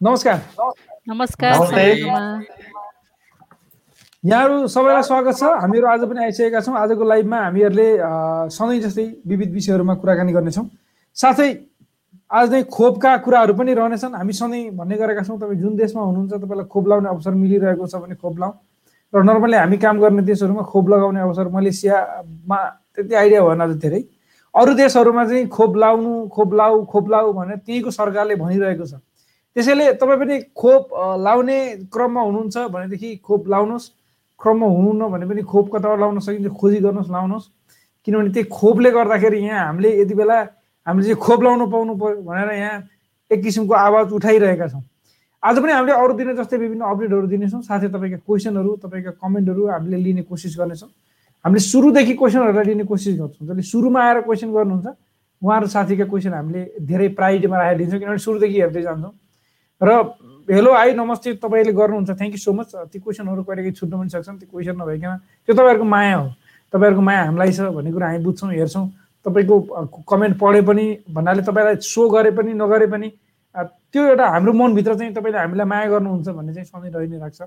नमस्कार नमस्कार यहाँहरू सबैलाई स्वागत छ हामीहरू आज पनि आइसकेका छौँ आजको लाइभमा हामीहरूले सधैँ जस्तै विविध विषयहरूमा कुराकानी गर्नेछौँ साथै आज नै खोपका कुराहरू पनि रहनेछन् हामी सधैँ भन्ने गरेका छौँ तपाईँ जुन देशमा हुनुहुन्छ तपाईँलाई खोप लगाउने अवसर मिलिरहेको छ भने खोप लाउँ र नर्मली हामी काम गर्ने देशहरूमा खोप लगाउने अवसर मलेसियामा त्यति आइडिया भएन अझ धेरै अरू देशहरूमा चाहिँ खोप लाउनु खोप लाऊ खोप लाऊ भनेर त्यहीँको सरकारले भनिरहेको छ त्यसैले तपाईँ पनि खोप लाउने क्रममा हुनुहुन्छ भनेदेखि खोप लाउनुहोस्। क्रममा हुनुहुन्न भने पनि खोप कताबाट लाउन सकिन्छ खोजी गर्नुहोस् लाउनुहोस्। किनभने त्यही खोपले गर्दाखेरि यहाँ हामीले यति बेला हामीले चाहिँ खोप लाउनु पाउनु पऱ्यो भनेर यहाँ एक किसिमको आवाज उठाइरहेका छौँ। आज पनि हामीले अरू दिन जस्तै विभिन्न अपडेटहरू दिनेछौँ साथै तपाईँका क्वेसनहरू तपाईँका कमेन्टहरू हामीले लिने कोसिस गर्नेछौँ। हामीले सुरुदेखि क्वेसनहरूलाई लिने कोसिस गर्छौँ। जसले सुरुमा आएर क्वेसन गर्नुहुन्छ उहाँहरू साथीका क्वेसन हामीले धेरै प्रायोरिटीमा राखेर दिन्छौँ किनभने सुरुदेखि हेर्दै जान्छौँ। र हेलो आई नमस्ते तपाईँले गर्नुहुन्छ। थ्याङ्क यू सो मच ती क्वेसनहरू कहिले कहिले छुट्नु पनि सक्छन्। त्यो क्वेसन नभइकन त्यो तपाईँहरूको माया हो। तपाईँहरूको माया हामीलाई छ भन्ने कुरा हामी बुझ्छौँ हेर्छौँ। तपाईँको कमेन्ट पढे पनि भन्नाले तपाईँलाई सो गरे पनि नगरे पनि त्यो एउटा हाम्रो मनभित्र चाहिँ तपाईँले हामीलाई माया गर्नुहुन्छ भन्ने चाहिँ सधैँ रहि नै राख्छ।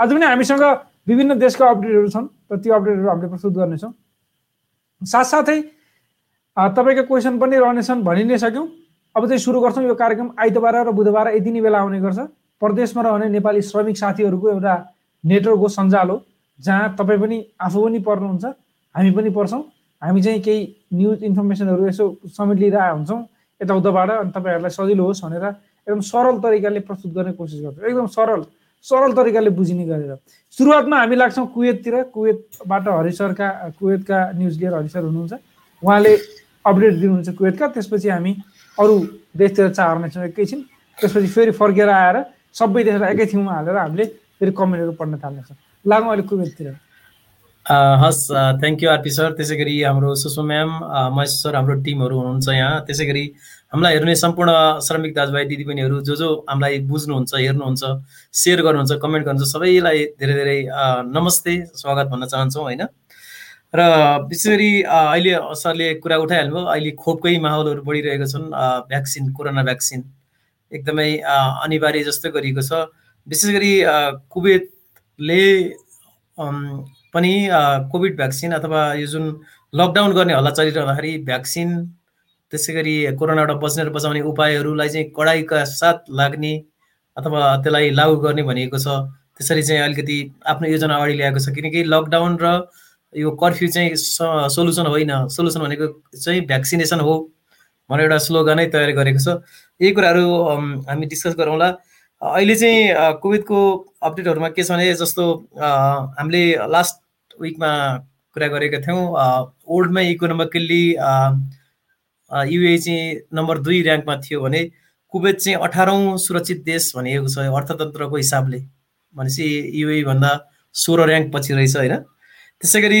आज पनि हामीसँग विभिन्न देशका अपडेटहरू छन् र त्यो अपडेटहरू हामीले प्रस्तुत गर्नेछौँ। साथसाथै तपाईँका क्वेसन पनि रहनेछन् भनि नै सक्यौँ। अब चाहिँ सुरु गर्छौँ यो कार्यक्रम। आइतबार र बुधबार यति नै बेला आउने गर्छ। प्रदेशमा रहने नेपाली श्रमिक साथीहरूको एउटा नेटवर्क हो सञ्जाल हो जहाँ तपाईँ पनि आफू पनि पर्नुहुन्छ हामी पनि पर्छौँ। हामी चाहिँ केही न्युज इन्फर्मेसनहरू यसो समेट लिइरहेको हुन्छौँ यताउताबाट अनि तपाईँहरूलाई सजिलो होस् भनेर एकदम सरल तरिकाले प्रस्तुत गर्ने कोसिस गर्छौँ। एकदम सरल सरल तरिकाले बुझिने गरेर। सुरुवातमा हामी लाग्छौँ कुवेततिर। कुवेतबाट हरिसरका कुवेतका न्युज लिएर हरिसर हुनुहुन्छ। उहाँले अपडेट दिनुहुन्छ कुवेतका। त्यसपछि हामी अरू देशतिर चार्नेछौँ एकैछिन त्यसपछि फेरि फर्केर आएर सबै देशलाई एकै ठाउँमा हालेर हामीले फेरि कमेन्टहरू पढ्न थाल्नेछौँ। लागौँ अहिले कुवेततिर। हस् थ्याङ्क यू आरपी सर। त्यसै गरी हाम्रो सुषमा म्याम महेश सर हाम्रो टिमहरू हुनुहुन्छ यहाँ। त्यसै गरी हामीलाई हेर्ने सम्पूर्ण श्रमिक दाजुभाइ दिदीबहिनीहरू जो जो हामीलाई बुझ्नुहुन्छ हेर्नुहुन्छ सेयर गर्नुहुन्छ कमेन्ट गर्नुहुन्छ सबैलाई धेरै धेरै नमस्ते स्वागत भन्न चाहन्छौँ होइन? र विशेष गरी अहिले सरले कुरा उठाइहाल्नुभयो अहिले खोपकै माहौलहरू बढिरहेको छन् भ्याक्सिन कोरोना भ्याक्सिन एकदमै अनिवार्य जस्तो गरिएको छ। विशेष गरी कुवेतले पनि कोभिड भ्याक्सिन अथवा यो जुन लकडाउन गर्ने हल्ला चलिरहँदाखेरि भ्याक्सिन त्यसै गरी कोरोनाबाट बच्ने र बचाउने उपायहरूलाई चाहिँ कडाइका साथ लाग्ने अथवा त्यसलाई लागू गर्ने भनेको छ। त्यसरी चाहिँ अलिकति आफ्नो योजना अगाडि ल्याएको छ। किनकि लकडाउन र यो कर्फ्यू चाहिँ सोल्युसन होइन। सोल्युसन भनेको चाहिँ भ्याक्सिनेसन हो। भनेर एउटा स्लोगनै तयार गरेको छ। यही कुराहरू हामी डिस्कस गरौँला। अहिले चाहिँ कोभिडको अपडेटहरूमा के छ भने जस्तो हामीले लास्ट विकमा कुरा गरेका थियौँ। ओल्डमा इकोनोमिकल्ली युए चाहिँ नम्बर दुई ऱ्याङ्कमा थियो भने कुवेत चाहिँ अठारौँ सुरक्षित देश भनिएको छ अर्थतन्त्रको हिसाबले। भनेपछि युए भन्दा सोह्र ऱ्याङ्क पछि रहेछ होइन? त्यसै गरी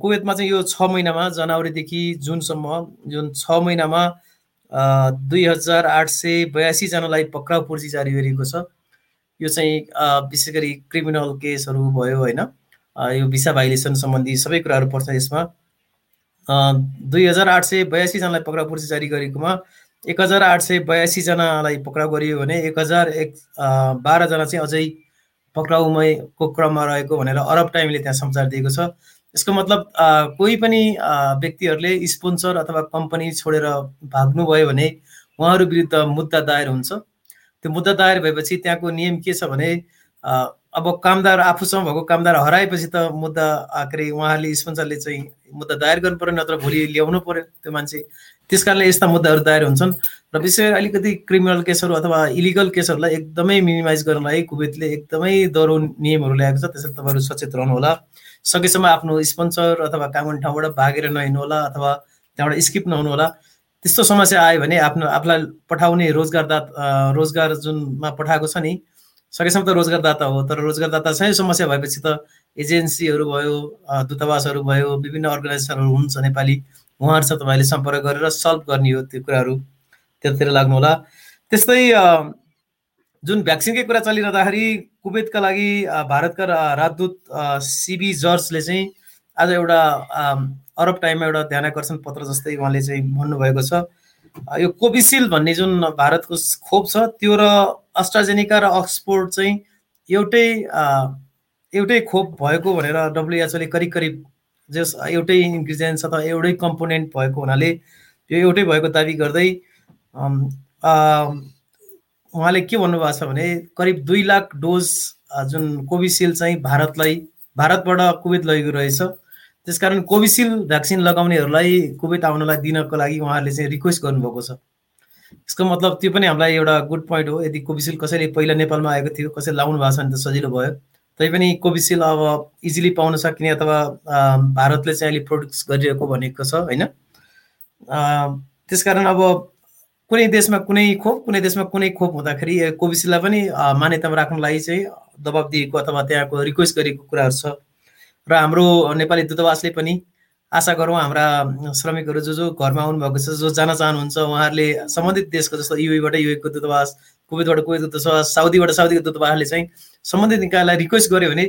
कुवेतमा चाहिँ यो छ महिनामा जनवरीदेखि जुनसम्म जुन छ महिनामा दुई हजार आठ सय बयासीजनालाई पक्राउ पूर्जी जारी गरिएको छ। यो चाहिँ विशेष गरी क्रिमिनल केसहरू भयो होइन? यो भिसा भाइलेसन सम्बन्धी सबै कुराहरू पर्छ यसमा। दुई हजार आठ सय बयासीजनालाई पक्राउ पूर्ति जारी गरेकोमा एक हजार आठ सय बयासीजनालाई पक्राउ गरियो भने एक हजार एक बाह्रजना चाहिँ अझै पक्राउमयको क्रममा रहेको भनेर अरब टाइमले त्यहाँ समाचार दिएको छ। यसको मतलब कोही पनि व्यक्तिहरूले स्पोन्सर अथवा कम्पनी छोडेर भाग्नुभयो भने उहाँहरू विरुद्ध मुद्दा दायर हुन्छ। त्यो मुद्दा दायर भएपछि त्यहाँको नियम के छ भने अब कामदार आफूसँग भएको कामदार हराएपछि त मुद्दा के अरे उहाँहरूले स्पोन्सरले चाहिँ मुद्दा दायर गर्नु पऱ्यो नत्र भोलि ल्याउनु पऱ्यो त्यो मान्छे त्यस कारणले यस्ता मुद्दाहरू दायर हुन्छन्। र विशेष गरी अलिकति क्रिमिनल केसहरू अथवा इलिगल केसहरूलाई एकदमै मिनिमाइज गर्नलाई कुवेतले एकदमै दह्रो नियमहरू ल्याएको छ। त्यसरी तपाईँहरू सचेत रहनुहोला। सकेसम्म आफ्नो स्पोन्सर अथवा काम गर्ने ठाउँबाट भागेर नहिँड्नु होला अथवा त्यहाँबाट स्किप नहुनु होला त्यस्तो समस्या आयो भने आफ्नो आफूलाई पठाउने रोजगारदाता रोजगार जुनमा पठाएको छ नि। सकेसम्म त रोजगारदाता हो तर रोजगारदाता चाहिँ समस्या भएपछि त एजेन्सीहरू भयो दूतावासहरू भयो विभिन्न अर्गनाइजेसनहरू हुन्छ नेपाली। उहाँहरूसँग तपाईँले सम्पर्क गरेर सल्भ गर्ने हो त्यो कुराहरू त्यतातिर लाग्नु होला। त्यस्तै जुन भ्याक्सिनकै कुरा चलिरहँदाखेरि कुवेतका लागि भारतका राजदूत सिबी जर्जले चाहिँ आज एउटा अरब टाइममा एउटा ध्यान आकर्षण पत्र जस्तै उहाँले चाहिँ भन्नुभएको छ। यो कोभिसिल्ड भन्ने जुन भारतको खोप छ त्यो र अस्ट्राजेनिका र अक्सफोर्ड चाहिँ एउटै एउटै खोप भएको भनेर डब्लुएचओले करिब करिब जस एउटै इन्ग्रिडियन्ट्स अथवा एउटै कम्पोनेन्ट भएको हुनाले यो एउटै भएको दावी गर्दै उहाँले के भन्नुभएको छ भने करिब दुई लाख डोज जुन कोभिसिल्ड चाहिँ भारतलाई भारतबाट कुवेत लगेको रहेछ। त्यसकारण कोभिसिल्ड भ्याक्सिन लगाउनेहरूलाई कुवेत आउनलाई दिनको लागि उहाँहरूले चाहिँ रिक्वेस्ट गर्नुभएको छ। यसको मतलब त्यो पनि हामीलाई एउटा गुड पोइन्ट हो। यदि कोभिसिल्ड कसैले पहिला नेपालमा आएको थियो कसैले लाउनु भएको छ भने त सजिलो भयो। तैपनि कोभिसिल्ड अब इजिली पाउन सकिने अथवा भारतले चाहिँ अहिले प्रड्युस गरिरहेको भनेको छ होइन? त्यसकारण अब कुनै देशमा कुनै खोप कुनै देशमा कुनै खोप हुँदाखेरि कोभिसिल्डलाई पनि मान्यतामा राख्नलाई चाहिँ दबाब दिएको अथवा त्यहाँको रिक्वेस्ट गरेको कुराहरू छ। र हाम्रो नेपाली दूतावासले पनि आशा गरौँ हाम्रा श्रमिकहरू जो जो घरमा आउनुभएको छ जो जान चाहनुहुन्छ उहाँहरूले सम्बन्धित देशको जस्तो युएबाट युएको दूतावास कुवेतबाट कुवेतको दूतावास साउदीबाट साउदीको दूतावासले चाहिँ सम्बन्धित निकायलाई रिक्वेस्ट गर्यो भने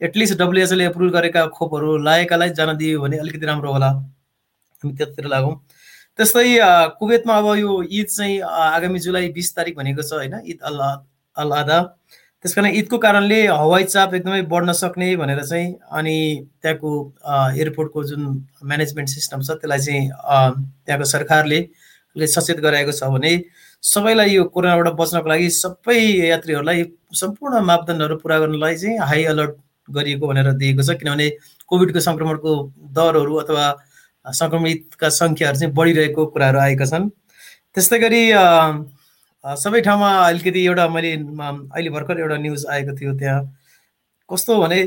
एटलिस्ट डब्लुएचओले एप्रुभ गरेका खोपहरू लागेकालाई जान दियो भने अलिकति राम्रो होला। हामी त्यतातिर लागौँ। त्यस्तै कुवेतमा अब यो ईद चाहिँ आगामी जुलाई बिस तारिक भनेको छ होइन? ईद अल अल आधा त्यस कारण ईदको कारणले हवाई चाप एकदमै बढ्न सक्ने भनेर चाहिँ अनि त्यहाँको एयरपोर्टको जुन म्यानेजमेन्ट सिस्टम छ त्यसलाई चाहिँ त्यहाँको सरकारले सचेत गराएको छ भने सबैलाई यो कोरोनाबाट बच्नको लागि सबै यात्रीहरूलाई सम्पूर्ण मापदण्डहरू पुरा गर्नलाई चाहिँ हाई अलर्ट गरिएको भनेर दिएको छ। किनभने कोभिडको सङ्क्रमणको दरहरू अथवा सङ्क्रमितका सङ्ख्याहरू चाहिँ बढिरहेको कुराहरू आएका छन्। त्यस्तै गरी सबै ठाउँमा अलिकति एउटा मैले अहिले भर्खर एउटा न्युज आएको थियो त्यहाँ। कस्तो भने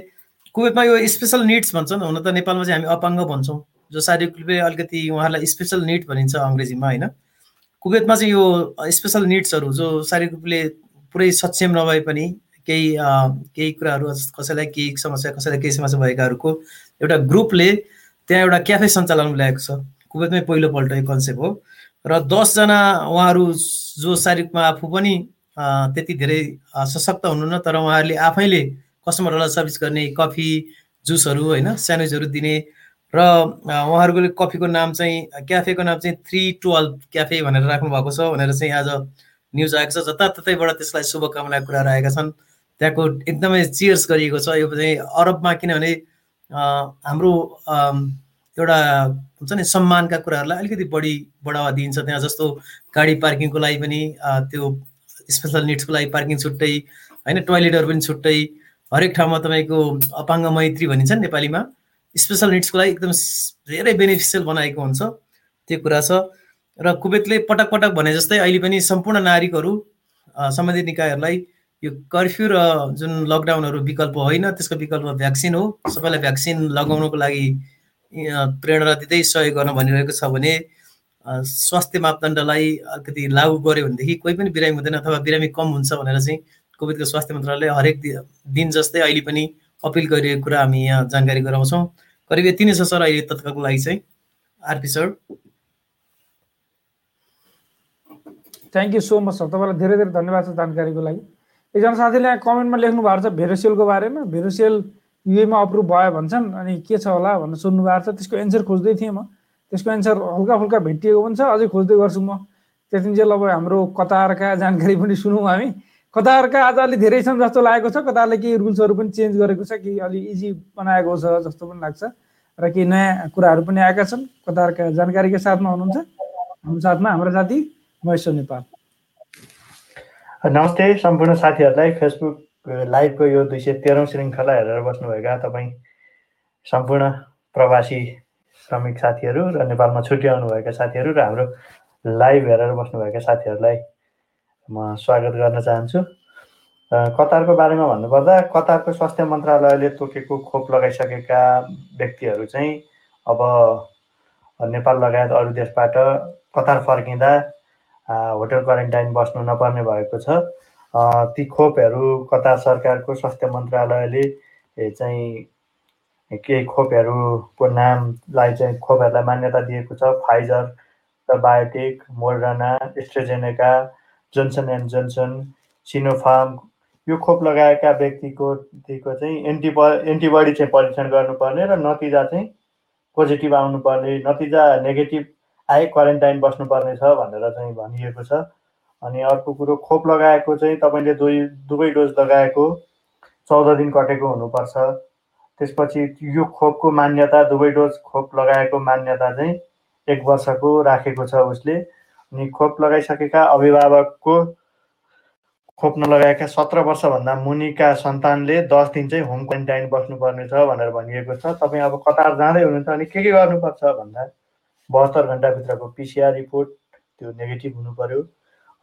कुवेतमा यो स्पेसल निड्स भन्छन् हुन त नेपालमा चाहिँ हामी अपाङ्ग भन्छौँ। जो शारीरिक रूपले अलिकति उहाँलाई स्पेसल निड भनिन्छ अङ्ग्रेजीमा होइन? कुवेतमा चाहिँ यो स्पेसल निड्सहरू जो शारीरिक रूपले पुरै सक्षम नभए पनि केही केही कुराहरू कसैलाई केही समस्या कसैलाई केही समस्या भएकाहरूको एउटा ग्रुपले त्यहाँ एउटा क्याफे सञ्चालन ल्याएको छ। कुवेतमै पहिलोपल्ट यो कन्सेप्ट हो। र दसजना उहाँहरू जो शारीरिकमा आफू पनि त्यति धेरै सशक्त हुनुहुन्न तर उहाँहरूले आफैले कस्टमरहरूलाई सर्भिस गर्ने कफी जुसहरू होइन स्यान्डविचहरू दिने र उहाँहरूको कफीको नाम चाहिँ क्याफेको नाम चाहिँ थ्री टुवेल्भ क्याफे भनेर राख्नु भएको छ भनेर चाहिँ आज न्युज आएको छ। जताततैबाट त्यसलाई शुभकामना कुराहरू आएका छन्। त्यहाँको एकदमै चियर्स गरिएको छ। यो चाहिँ अरबमा किनभने हाम्रो एउटा हुन्छ नि सम्मानका कुराहरूलाई अलिकति बढी बढावा दिइन्छ त्यहाँ। जस्तो गाडी पार्किङको लागि पनि त्यो स्पेसल निड्सको लागि पार्किङ छुट्टै होइन टोइलेटहरू पनि छुट्टै। हरेक ठाउँमा तपाईँको अपाङ्ग मैत्री भनिन्छ नि नेपालीमा। स्पेसल निड्सको लागि एकदम धेरै बेनिफिसियल बनाएको हुन्छ। त्यो कुरा छ। र कुवेतले पटक पटक भने जस्तै अहिले पनि सम्पूर्ण नागरिकहरू सम्बन्धित निकायहरूलाई यो कर्फ्यू र जुन लकडाउनहरू विकल्प होइन त्यसको विकल्प भ्याक्सिन हो। सबैलाई भ्याक्सिन लगाउनको लागि प्रेरणा दिँदै सहयोग गर्न भनिरहेको छ भने स्वास्थ्य मापदण्डलाई अलिकति लागू गर्यो भनेदेखि कोही पनि बिरामी हुँदैन अथवा बिरामी कम हुन्छ भनेर चाहिँ कोभिडको स्वास्थ्य मन्त्रालयले हरेक दिन जस्तै अहिले पनि अपिल गरिरहेको कुरा हामी यहाँ जानकारी गराउँछौँ। करिब यति नै छ सर अहिले तत्कालको लागि चाहिँ। RP sir. Thank you so much sir तपाईँलाई धेरै धेरै धन्यवाद छ जानकारीको लागि। एकजना साथीले यहाँ कमेन्टमा लेख्नु भएको छ भेरोसेलको बारेमा। भेरोसेल युएमा अप्रुभ भयो भन्छन् अनि के छ होला भनेर सोध्नु भएको छ। त्यसको एन्सर खोज्दै थिएँ म। त्यसको एन्सर हल्का फुल्का भेटिएको पनि छ। अझै खोज्दै गर्छु म। त्यतिन्जेल अब हाम्रो कतारका जानकारी पनि सुनौँ हामी। कतारका आज अलिक धेरै छन् जस्तो लागेको छ। कतारले केही रुल्सहरू पनि चेन्ज गरेको छ कि अलि इजी बनाएको छ जस्तो पनि लाग्छ र केही नयाँ कुराहरू पनि आएका छन्। कतारका जानकारीका साथमा हुनुहुन्छ। हाम्रो साथमा हाम्रो साथी महेश्वर नेपाल। नमस्ते सम्पूर्ण साथीहरूलाई। फेसबुक लाइभको यो दुई सय तेह्रौँ श्रृङ्खला हेरेर बस्नुभएका तपाईँ सम्पूर्ण प्रवासी श्रमिक साथीहरू र नेपालमा छुट्याउनुभएका साथीहरू र हाम्रो लाइभ हेरेर बस्नुभएका साथीहरूलाई म स्वागत गर्न चाहन्छु। कतारको बारेमा भन्नुपर्दा कतारको स्वास्थ्य मन्त्रालयले तोकेको खोप लगाइसकेका व्यक्तिहरू चाहिँ अब नेपाल लगायत अरू देशबाट कतार फर्किँदा होटल क्वारेन्टाइन बस्नु नपर्ने भएको छ। ती खोपहरू कतार सरकारको स्वास्थ्य मन्त्रालयले चाहिँ केही खोपहरूको नामलाई चाहिँ खोपहरूलाई मान्यता दिएको छ। फाइजर र biotech Moderna AstraZeneca Johnson and Johnson Sinopharm यो खोप लगाएका व्यक्तिको दिएको चाहिँ एन्टिब एन्टिबडी चाहिँ परीक्षण गर्नुपर्ने र नतिजा चाहिँ पोजिटिभ आउनुपर्ने नतिजा नेगेटिभ आए क्वारेन्टाइन बस्नुपर्ने छ भनेर चाहिँ भनिएको छ। अनि अर्को कुरो खोप लगाएको चाहिँ तपाईँले दुई दुवै डोज लगाएको चौध दिन कटेको हुनुपर्छ। त्यसपछि यो खोपको मान्यता दुवै डोज खोप लगाएको मान्यता चाहिँ एक वर्षको राखेको छ उसले। अनि खोप लगाइसकेका अभिभावकको खोप नलगाएका सत्र वर्षभन्दा मुनिका सन्तानले दस दिन चाहिँ होम क्वारेन्टाइन बस्नुपर्ने छ भनेर भनिएको छ। तपाईँ अब कतार जाँदै हुनुहुन्छ भने के के गर्नुपर्छ भन्दा बहत्तर घन्टाभित्रको पिसिआर रिपोर्ट त्यो नेगेटिभ हुनु पर्यो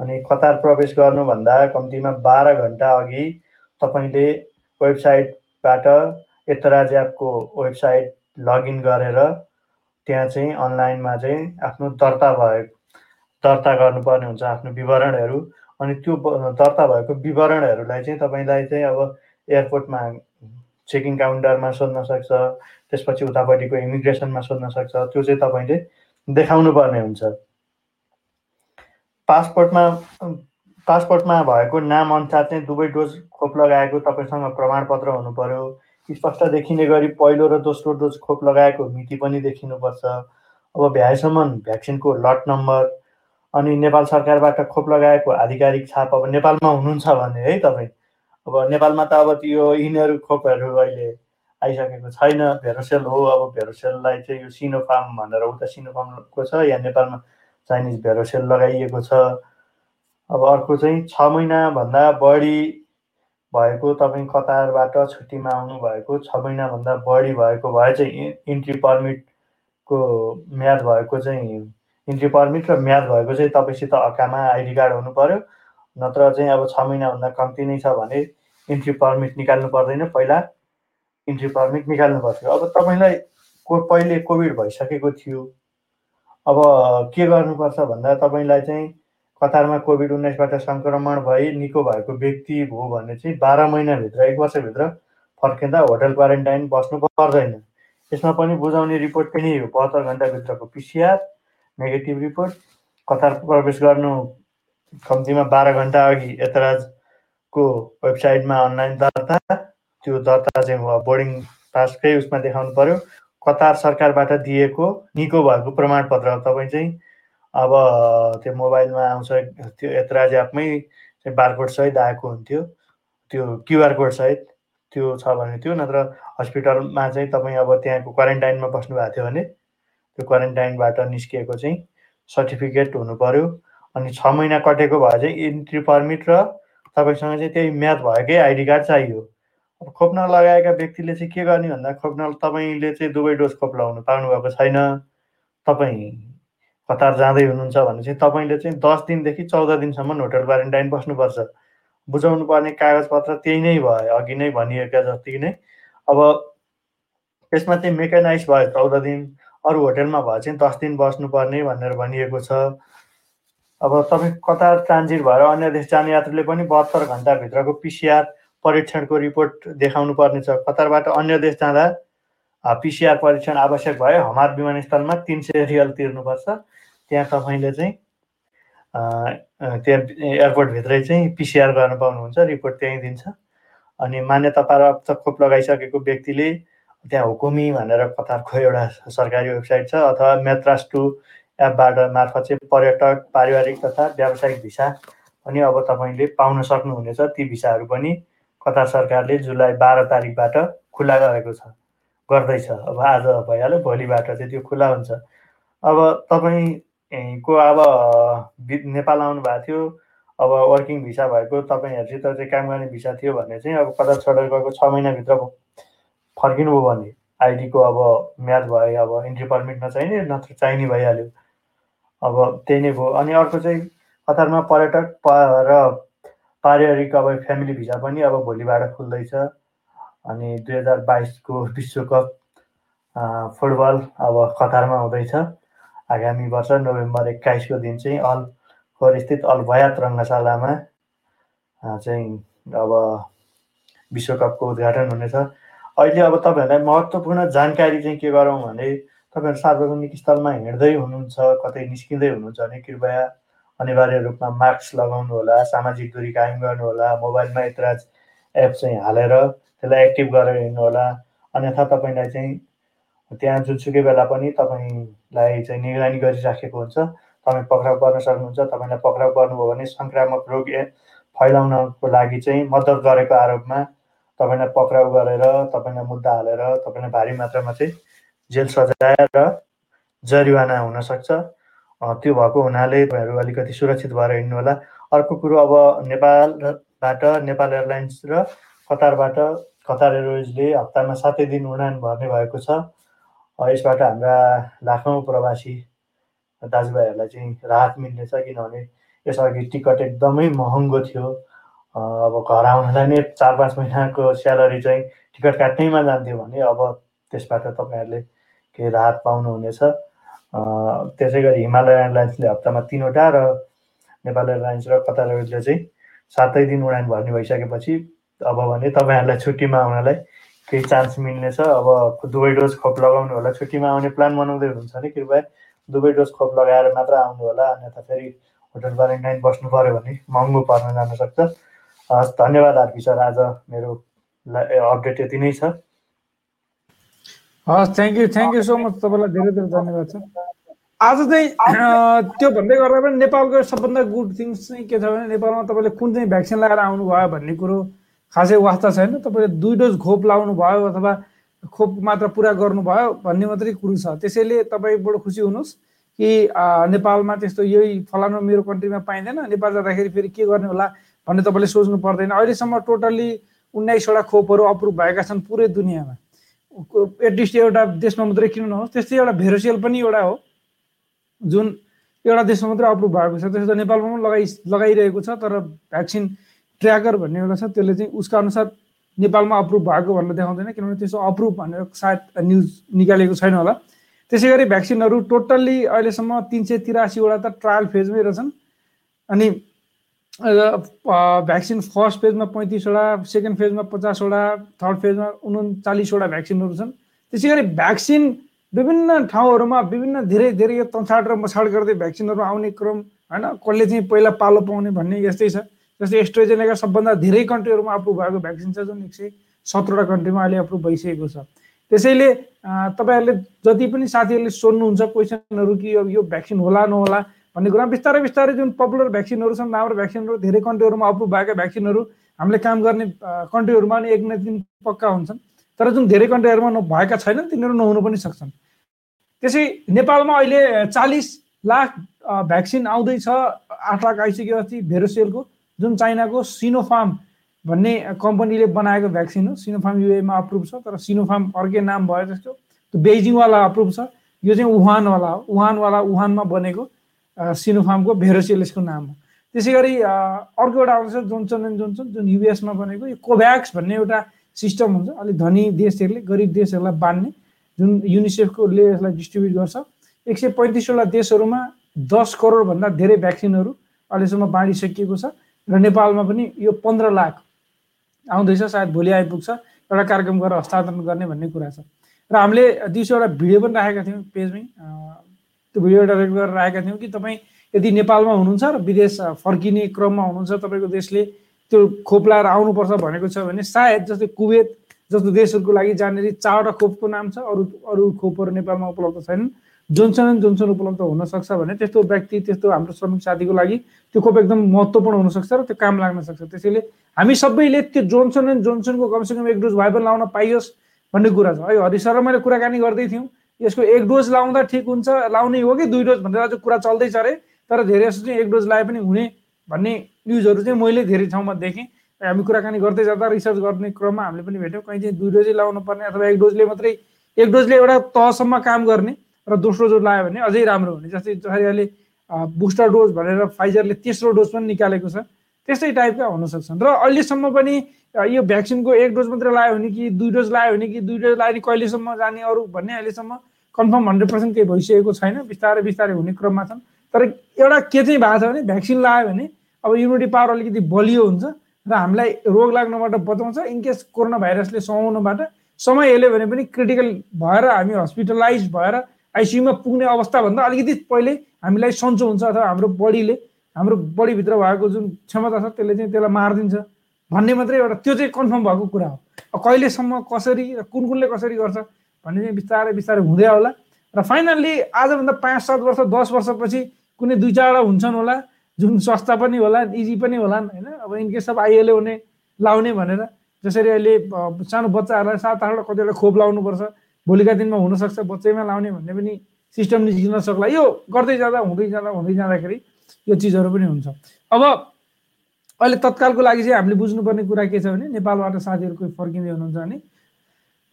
अनि कतार प्रवेश गर्नुभन्दा कम्तीमा बाह्र घन्टा अघि तपाईँले वेबसाइटबाट एतराज एपको वेबसाइट लगइन गरेर त्यहाँ चाहिँ अनलाइनमा चाहिँ आफ्नो दर्ता भयो दर्ता गर्नुपर्ने हुन्छ आफ्नो विवरणहरू। अनि त्यो दर्ता भएको विवरणहरूलाई चाहिँ तपाईँलाई चाहिँ अब एयरपोर्टमा चेकिङ काउन्टरमा सोध्न सक्छ त्यसपछि उतापट्टिको इमिग्रेसनमा सोध्न सक्छ त्यो चाहिँ तपाईँले देखाउनु पर्ने हुन्छ। पासपोर्टमा पासपोर्टमा भएको नाम अनुसार चाहिँ दुवै डोज खोप लगाएको तपाईँसँग प्रमाणपत्र हुनु पर्यो स्पष्ट देखिने गरी पहिलो र दोस्रो डोज खोप लगाएको मिति पनि देखिनुपर्छ। अब भ्याएसम्म भ्याक्सिनको लट नम्बर अनि नेपाल सरकारबाट खोप लगाएको आधिकारिक छाप अब नेपालमा हुनुहुन्छ भने है तपाईँ। अब नेपालमा त अब यो यिनीहरू खोपहरू अहिले आइसकेको छैन। भेरोसेल हो अब भेरोसेललाई चाहिँ यो सिनोफार्म भनेर उता सिनोफार्मको छ। या नेपालमा चाइनिज भेरोसेल लगाइएको छ। अब अर्को चाहिँ छ महिनाभन्दा बढी भएको तपाईँ कतारबाट छुट्टीमा आउनु भएको छ महिनाभन्दा बढी भएको भए चाहिँ इन्ट्री पर्मिटको म्याद भएको चाहिँ इन्ट्री पर्मिट र म्याद भएको चाहिँ तपाईँसित हक्कामा आइडी कार्ड हुनु पऱ्यो नत्र चाहिँ अब छ महिनाभन्दा कम्ती नै छ भने इन्ट्री पर्मिट निकाल्नु पर्दैन। पहिला इन्ट्री पर्मिट निकाल्नु पर्थ्यो। अब तपाईँलाई को पहिले कोभिड भइसकेको थियो अब के गर्नुपर्छ भन्दा तपाईँलाई चाहिँ कतारमा कोभिड उन्नाइसबाट सङ्क्रमण भई निको भएको व्यक्ति हो भने चाहिँ बाह्र महिनाभित्र एक वर्षभित्र फर्किँदा होटल क्वारेन्टाइन बस्नु पर्दैन। यसमा पनि बुझाउने रिपोर्ट पनि हो बहत्तर घन्टाभित्रको पिसिआर। नेगेटिभ रिपोर्ट कतार प्रवेश गर्नु कम्तीमा बाह्र घन्टा अघि यतराजको वेबसाइटमा अनलाइन दर्ता त्यो दर्ता चाहिँ बोर्डिङ पासकै उसमा देखाउनु पर्यो। कतार सरकारबाट दिएको निको भएको प्रमाणपत्र तपाईँ चाहिँ अब त्यो मोबाइलमा आउँछ त्यो यतराज एपमै चाहिँ बारकोड सहित आएको हुन्थ्यो। त्यो क्युआर कोड सहित त्यो छ भने त्यो नत्र हस्पिटलमा चाहिँ तपाईँ अब त्यहाँको क्वारेन्टाइनमा बस्नु भएको थियो भने त्यो क्वारेन्टाइनबाट निस्किएको चाहिँ सर्टिफिकेट हुनु पऱ्यो अनि छ महिना कटेको भए चाहिँ इन्ट्री पर्मिट र तपाईँसँग चाहिँ त्यही म्याथ भएकै आइडी कार्ड चाहियो। अब खोप नलगाएका व्यक्तिले चाहिँ के गर्ने भन्दा खोप न तपाईँले चाहिँ दुवै डोज खोप लगाउनु पाउनुभएको छैन। तपाईँ कतार जाँदै हुनुहुन्छ भने चाहिँ तपाईँले चाहिँ दस दिनदेखि चौध दिनसम्म होटल क्वारेन्टाइन बस्नुपर्छ। बुझाउनु पर्ने कागजपत्र त्यही नै भयो अघि नै भनिएका जति नै। अब त्यसमा चाहिँ मेकानाइज भयो चौध दिन। अरू होटेलमा भए चाहिँ दस दिन बस्नुपर्ने भनेर भनिएको छ। अब तपाईँ कतार ट्रान्जिट भएर अन्य देश जाने यात्रीले पनि बहत्तर घन्टाभित्रको पिसिआर परीक्षणको रिपोर्ट देखाउनु पर्नेछ कतारबाट अन्य देश जाँदा पिसिआर परीक्षण आवश्यक भयो। हमार विमानस्थलमा तिन सय रियल तिर्नुपर्छ। त्यहाँ तपाईँले चाहिँ त्यहाँ एयरपोर्टभित्रै चाहिँ पिसिआर गर्न पाउनुहुन्छ। रिपोर्ट त्यहीँ दिन्छ। अनि मान्यता प्राप्त खोप लगाइसकेको व्यक्तिले त्यहाँ हुकुमी भनेर कतारको एउटा सरकारी वेबसाइट छ अथवा मेत्रास टु एपबाट मार्फत चाहिँ पर्यटक पारिवारिक तथा व्यावसायिक भिसा पनि अब तपाईँले पाउन सक्नुहुनेछ। ती भिसाहरू पनि कतार सरकारले जुलाई बाह्र तारिकबाट खुला गरेको छ गर्दैछ। अब आज भइहाल्यो भोलिबाट चाहिँ त्यो खुला हुन्छ। अब तपाईँको अब नेपाल आउनु भएको थियो अब वर्किङ भिसा भएको तपाईँहरूसित चाहिँ काम गर्ने भिसा थियो भने चाहिँ अब कतार छोडेर गएको छ महिनाभित्र फर्किनुभयो भने आइडीको अब म्याद भयो अब इन्ट्री पर्मिट नचाहिने नत्र चाहिने भइहाल्यो। अब त्यही नै भयो। अनि अर्को चाहिँ कतारमा पर्यटक र पारिवारिक अब फ्यामिली भिजा पनि अब भोलिबाट खुल्दैछ। अनि दुई हजार बाइसको विश्वकप फुटबल अब कतारमा हुँदैछ। आगामी वर्ष नोभेम्बर एक्काइसको दिन चाहिँ अल खोर स्थित अल भयात रङ्गशालामा चाहिँ अब विश्वकपको उद्घाटन हुनेछ। अहिले अब तपाईँहरूलाई महत्त्वपूर्ण जानकारी चाहिँ के गरौँ भने तपाईँहरू सार्वजनिक स्थलमा हिँड्दै हुनुहुन्छ कतै निस्किँदै हुनुहुन्छ भने कृपया अनिवार्य रूपमा मास्क लगाउनु होला सामाजिक दूरी कायम गर्नुहोला मोबाइलमा यत्राज एप चाहिँ हालेर त्यसलाई एक्टिभ गरेर हिँड्नु होला अन्यथा तपाईँलाई चाहिँ त्यहाँ जुनसुकै बेला पनि तपाईँलाई चाहिँ निगरानी गरिराखेको हुन्छ तपाईँ पक्राउ गर्न सक्नुहुन्छ तपाईँलाई पक्राउ गर्नुभयो भने सङ्क्रामक रोग फैलाउनको लागि चाहिँ मद्दत गरेको आरोपमा तपाईँलाई पक्राउ गरेर तपाईँलाई मुद्दा हालेर तपाईँलाई भारी मात्रामा चाहिँ जेल सजाय र जरिवाना हुनसक्छ। त्यो भएको हुनाले तपाईँहरू अलिकति सुरक्षित भएर हिँड्नु होला अर्को कुरो अब नेपालबाट नेपाल एयरलाइन्स र कतारबाट कतार एयरवेजले हप्तामा सातै दिन उडान भर्ने भएको छ। यसबाट हाम्रा लाखौँ प्रवासी दाजुभाइहरूलाई चाहिँ राहत मिल्नेछ किनभने यसअघि टिकट एकदमै महँगो थियो। अब घर आउनलाई नै चार पाँच महिनाको स्यालेरी चाहिँ टिकट काट्नैमा जान्थ्यो भने अब त्यसबाट तपाईँहरूले केही राहत पाउनुहुनेछ। त्यसै गरी हिमालय एयरलाइन्सले हप्तामा तिनवटा र नेपाल एयरलाइन्स र कतार एयरवेजले चाहिँ सातै दिन उडान भर्ने भइसकेपछि अब भने तपाईँहरूलाई छुट्टीमा आउनलाई केही चान्स मिल्नेछ। अब दुवै डोज खोप लगाउनु होला। छुट्टीमा आउने प्लान बनाउँदै हुनुहुन्छ भने कृपया दुवै डोज खोप लगाएर मात्र आउनु होला। अन्यथा फेरि होटल क्वारेन्टाइन बस्नु पऱ्यो भने महँगो पर्न जान सक्छ। हस् धन्यवाद आरपी सर आज मेरो अपडेट यति नै छ। हस् thank you thank you so much तपाईँलाई धेरै धेरै धन्यवाद छ। आज चाहिँ त्यो भन्दै गर्दा पनि नेपालको सबभन्दा गुड थिङ्स चाहिँ के छ भने नेपालमा तपाईँले कुन चाहिँ भ्याक्सिन लगाएर आउनुभयो भन्ने कुरो खासै वास्ता छैन। तपाईँले दुई डोज खोप लाउनु भयो अथवा खोप मात्र पुरा गर्नुभयो भन्ने मात्रै कुरो छ। त्यसैले तपाईँ बडो खुसी हुनुहोस् कि नेपालमा त्यस्तो यही फलानु मेरो कन्ट्रीमा पाइँदैन। नेपाल जाँदाखेरि फेरि के गर्ने होला? भन्ने तपाईँले सोच्नु पर्दैन। अहिलेसम्म टोटल्ली उन्नाइसवटा खोपहरू अप्रुभ भएका छन् पुरै दुनियाँमा। एटलिस्ट एउटा देशमा मात्रै किन नहोस् त्यस्तै एउटा भेरोसियल पनि एउटा हो जुन एउटा देशमा मात्रै अप्रुभ भएको छ। त्यस्तो नेपालमा पनि लगाइ लगाइरहेको छ तर भ्याक्सिन ट्र्याकर भन्ने एउटा छ त्यसले चाहिँ उसको अनुसार नेपालमा अप्रुभ भएको भनेर देखाउँदैन किनभने त्यसो अप्रुभ भनेर सायद न्युज निकालेको छैन होला। त्यसै गरी भ्याक्सिनहरू टोटल्ली अहिलेसम्म तिन सय तिरासीवटा त ट्रायल फेजमै रहेछन्। अनि भ्याक्सिन फर्स्ट फेजमा पैँतिसवटा सेकेन्ड फेजमा पचासवटा थर्ड फेजमा उन्चालिसवटा भ्याक्सिनहरू छन्। त्यसै गरी भ्याक्सिन विभिन्न ठाउँहरूमा विभिन्न धेरै धेरै यो तछाड र मछाड गर्दै भ्याक्सिनहरू आउने क्रम होइन कसले चाहिँ पहिला पालो पाउने भन्ने यस्तै छ। जस्तै एस्ट्रोजेनेका सबभन्दा धेरै कन्ट्रीहरूमा अप्रुभ भएको भ्याक्सिन छ जुन एक सय सत्रवटा कन्ट्रीमा अहिले अप्रुभ भइसकेको छ। त्यसैले तपाईँहरूले जति पनि साथीहरूले सोध्नुहुन्छ क्वेसनहरू कि यो भ्याक्सिन होला नहोला भन्ने कुरा बिस्तारै बिस्तारै जुन पपुलर भ्याक्सिनहरू छन् राम्रो भ्याक्सिनहरू धेरै कन्ट्रीहरूमा अप्रुभ भएका भ्याक्सिनहरू हामीले काम गर्ने कन्ट्रीहरूमा नि एक न दिन पक्का हुन्छन्। तर जुन धेरै कन्ट्रीहरूमा नभएका छैनन् तिनीहरू नहुनु पनि सक्छन्। त्यसै नेपालमा अहिले चालिस लाख भ्याक्सिन आउँदैछ आठ लाख आइसक्यो अस्ति भेरोसेलको जुन चाइनाको सिनोफार्म भन्ने कम्पनीले बनाएको भ्याक्सिन हो सिनोफार्म युएमा अप्रुभ छ तर सिनोफार्म अर्कै नाम भयो जस्तो त्यो बेजिङवाला अप्रुभ छ यो चाहिँ वुहानवाला हो। वुहानवाला वुहानमा बनेको सिनोफार्मको भेरोसियलिसको नाम हो। त्यसै गरी अर्को एउटा आउँछ जोन्सन एन्ड जोन्सन जुन युएसमा बनेको यो कोभ्याक्स भन्ने एउटा सिस्टम हुन्छ। अलिक धनी देशहरूले गरिब देशहरूलाई बाँध्ने जुन युनिसेफकोले यसलाई डिस्ट्रिब्युट गर्छ। एक सय पैँतिसवटा देशहरूमा दस करोडभन्दा धेरै भ्याक्सिनहरू अहिलेसम्म बाँडिसकिएको छ र नेपालमा पनि यो पन्ध्र लाख आउँदैछ सायद भोलि आइपुग्छ एउटा कार्यक्रम गरेर हस्तान्तरण गर्ने भन्ने कुरा छ। र हामीले दिउँसो एउटा भिडियो पनि राखेका थियौँ पेजमै। त्यो भिडियो रेकर्ड गरेर राखेका थियौँ कि तपाईँ यदि नेपालमा हुनुहुन्छ र विदेश फर्किने क्रममा हुनुहुन्छ तपाईँको देशले त्यो खोप लाएर आउनुपर्छ भनेको छ भने सायद जस्तै कुवेत जस्तो देशहरूको लागि जहाँनिर चारवटा खोपको नाम छ अरू अरू खोपहरू नेपालमा उपलब्ध छैनन्। जोन्सन एन्ड जोन्सन उपलब्ध हुनसक्छ भने त्यस्तो व्यक्ति त्यस्तो हाम्रो श्रमिक साथीको लागि त्यो खोप एकदम महत्त्वपूर्ण हुनसक्छ र त्यो काम लाग्न सक्छ। त्यसैले हामी सबैले त्यो जोन्सन एन्ड जोन्सनको कमसेकम एक डोज भए पनि लाउन पाइयोस् भन्ने कुरा छ। है हरि सर मैले कुराकानी गर्दै थियौँ। यसको एक डोज लाउँदा ठिक हुन्छ लाउने हो कि दुई डोज भनेर आज कुरा चल्दैछ अरे तर धेरै जस्तो चाहिँ एक डोज लाए पनि हुने भन्ने न्युजहरू चाहिँ मैले धेरै ठाउँमा देखेँ। हामी कुराकानी गर्दै जाँदा रिसर्च गर्ने क्रममा हामीले पनि भेट्यौँ कहीँ चाहिँ दुई डोजै लाउनु पर्ने अथवा एक डोजले मात्रै एक डोजले एउटा तहसम्म काम गर्ने र दोस्रो डोज लगायो भने अझै राम्रो हुने। जस्तै जसरी अहिले बुस्टर डोज भनेर फाइजरले तेस्रो डोज पनि निकालेको छ त्यस्तै टाइपका हुन सक्छन्। र अहिलेसम्म पनि यो भ्याक्सिनको एक डोज मात्रै लायो भने कि दुई डोज लायो भने कि दुई डोज लायो भने कहिलेसम्म जाने अरू भन्ने अहिलेसम्म कन्फर्म हन्ड्रेड पर्सेन्ट केही भइसकेको छैन बिस्तारै बिस्तारै हुने क्रममा छन्। तर एउटा के चाहिँ भएको छ भने भ्याक्सिन लगायो भने अब इम्युनिटी पावर अलिकति बलियो हुन्छ र हामीलाई रोग लाग्नबाट बचाउँछ। इनकेस कोरोना भाइरसले समाउनबाट समय हेल्यो भने पनि क्रिटिकल भएर हामी हस्पिटलाइज भएर आइसियुमा पुग्ने अवस्थाभन्दा अलिकति पहिले हामीलाई सन्चो हुन्छ अथवा हाम्रो बडीले हाम्रो बडीभित्र भएको जुन क्षमता छ त्यसले चाहिँ त्यसलाई मारिदिन्छ। भन्ने मात्रै एउटा त्यो चाहिँ कन्फर्म भएको कुरा हो। कहिलेसम्म कसरी र कुन कुनले कसरी गर्छ भन्ने चाहिँ बिस्तारै बिस्तारै हुँदै आउला र फाइनल्ली आजभन्दा पाँच सात वर्ष दस वर्षपछि कुनै दुई चारवटा हुन्छन् होला जुन सस्ता पनि होला इजी पनि होलान् होइन? अब इनकेस अफ आइहाल्यो भने लाउने भनेर जसरी अहिले सानो बच्चाहरूलाई सात आठवटा कतिवटा खोप लाउनुपर्छ भोलिका दिनमा हुनसक्छ बच्चैमा लाउने भन्ने पनि सिस्टम निस्किन सक्ला। यो गर्दै जाँदा हुँदै जाँदा हुँदै जाँदाखेरि यो चिजहरू पनि हुन्छ। अब अहिले तत्कालको लागि चाहिँ हामीले बुझ्नुपर्ने कुरा के छ भने नेपालबाट साथीहरू कोही फर्किँदै हुनुहुन्छ भने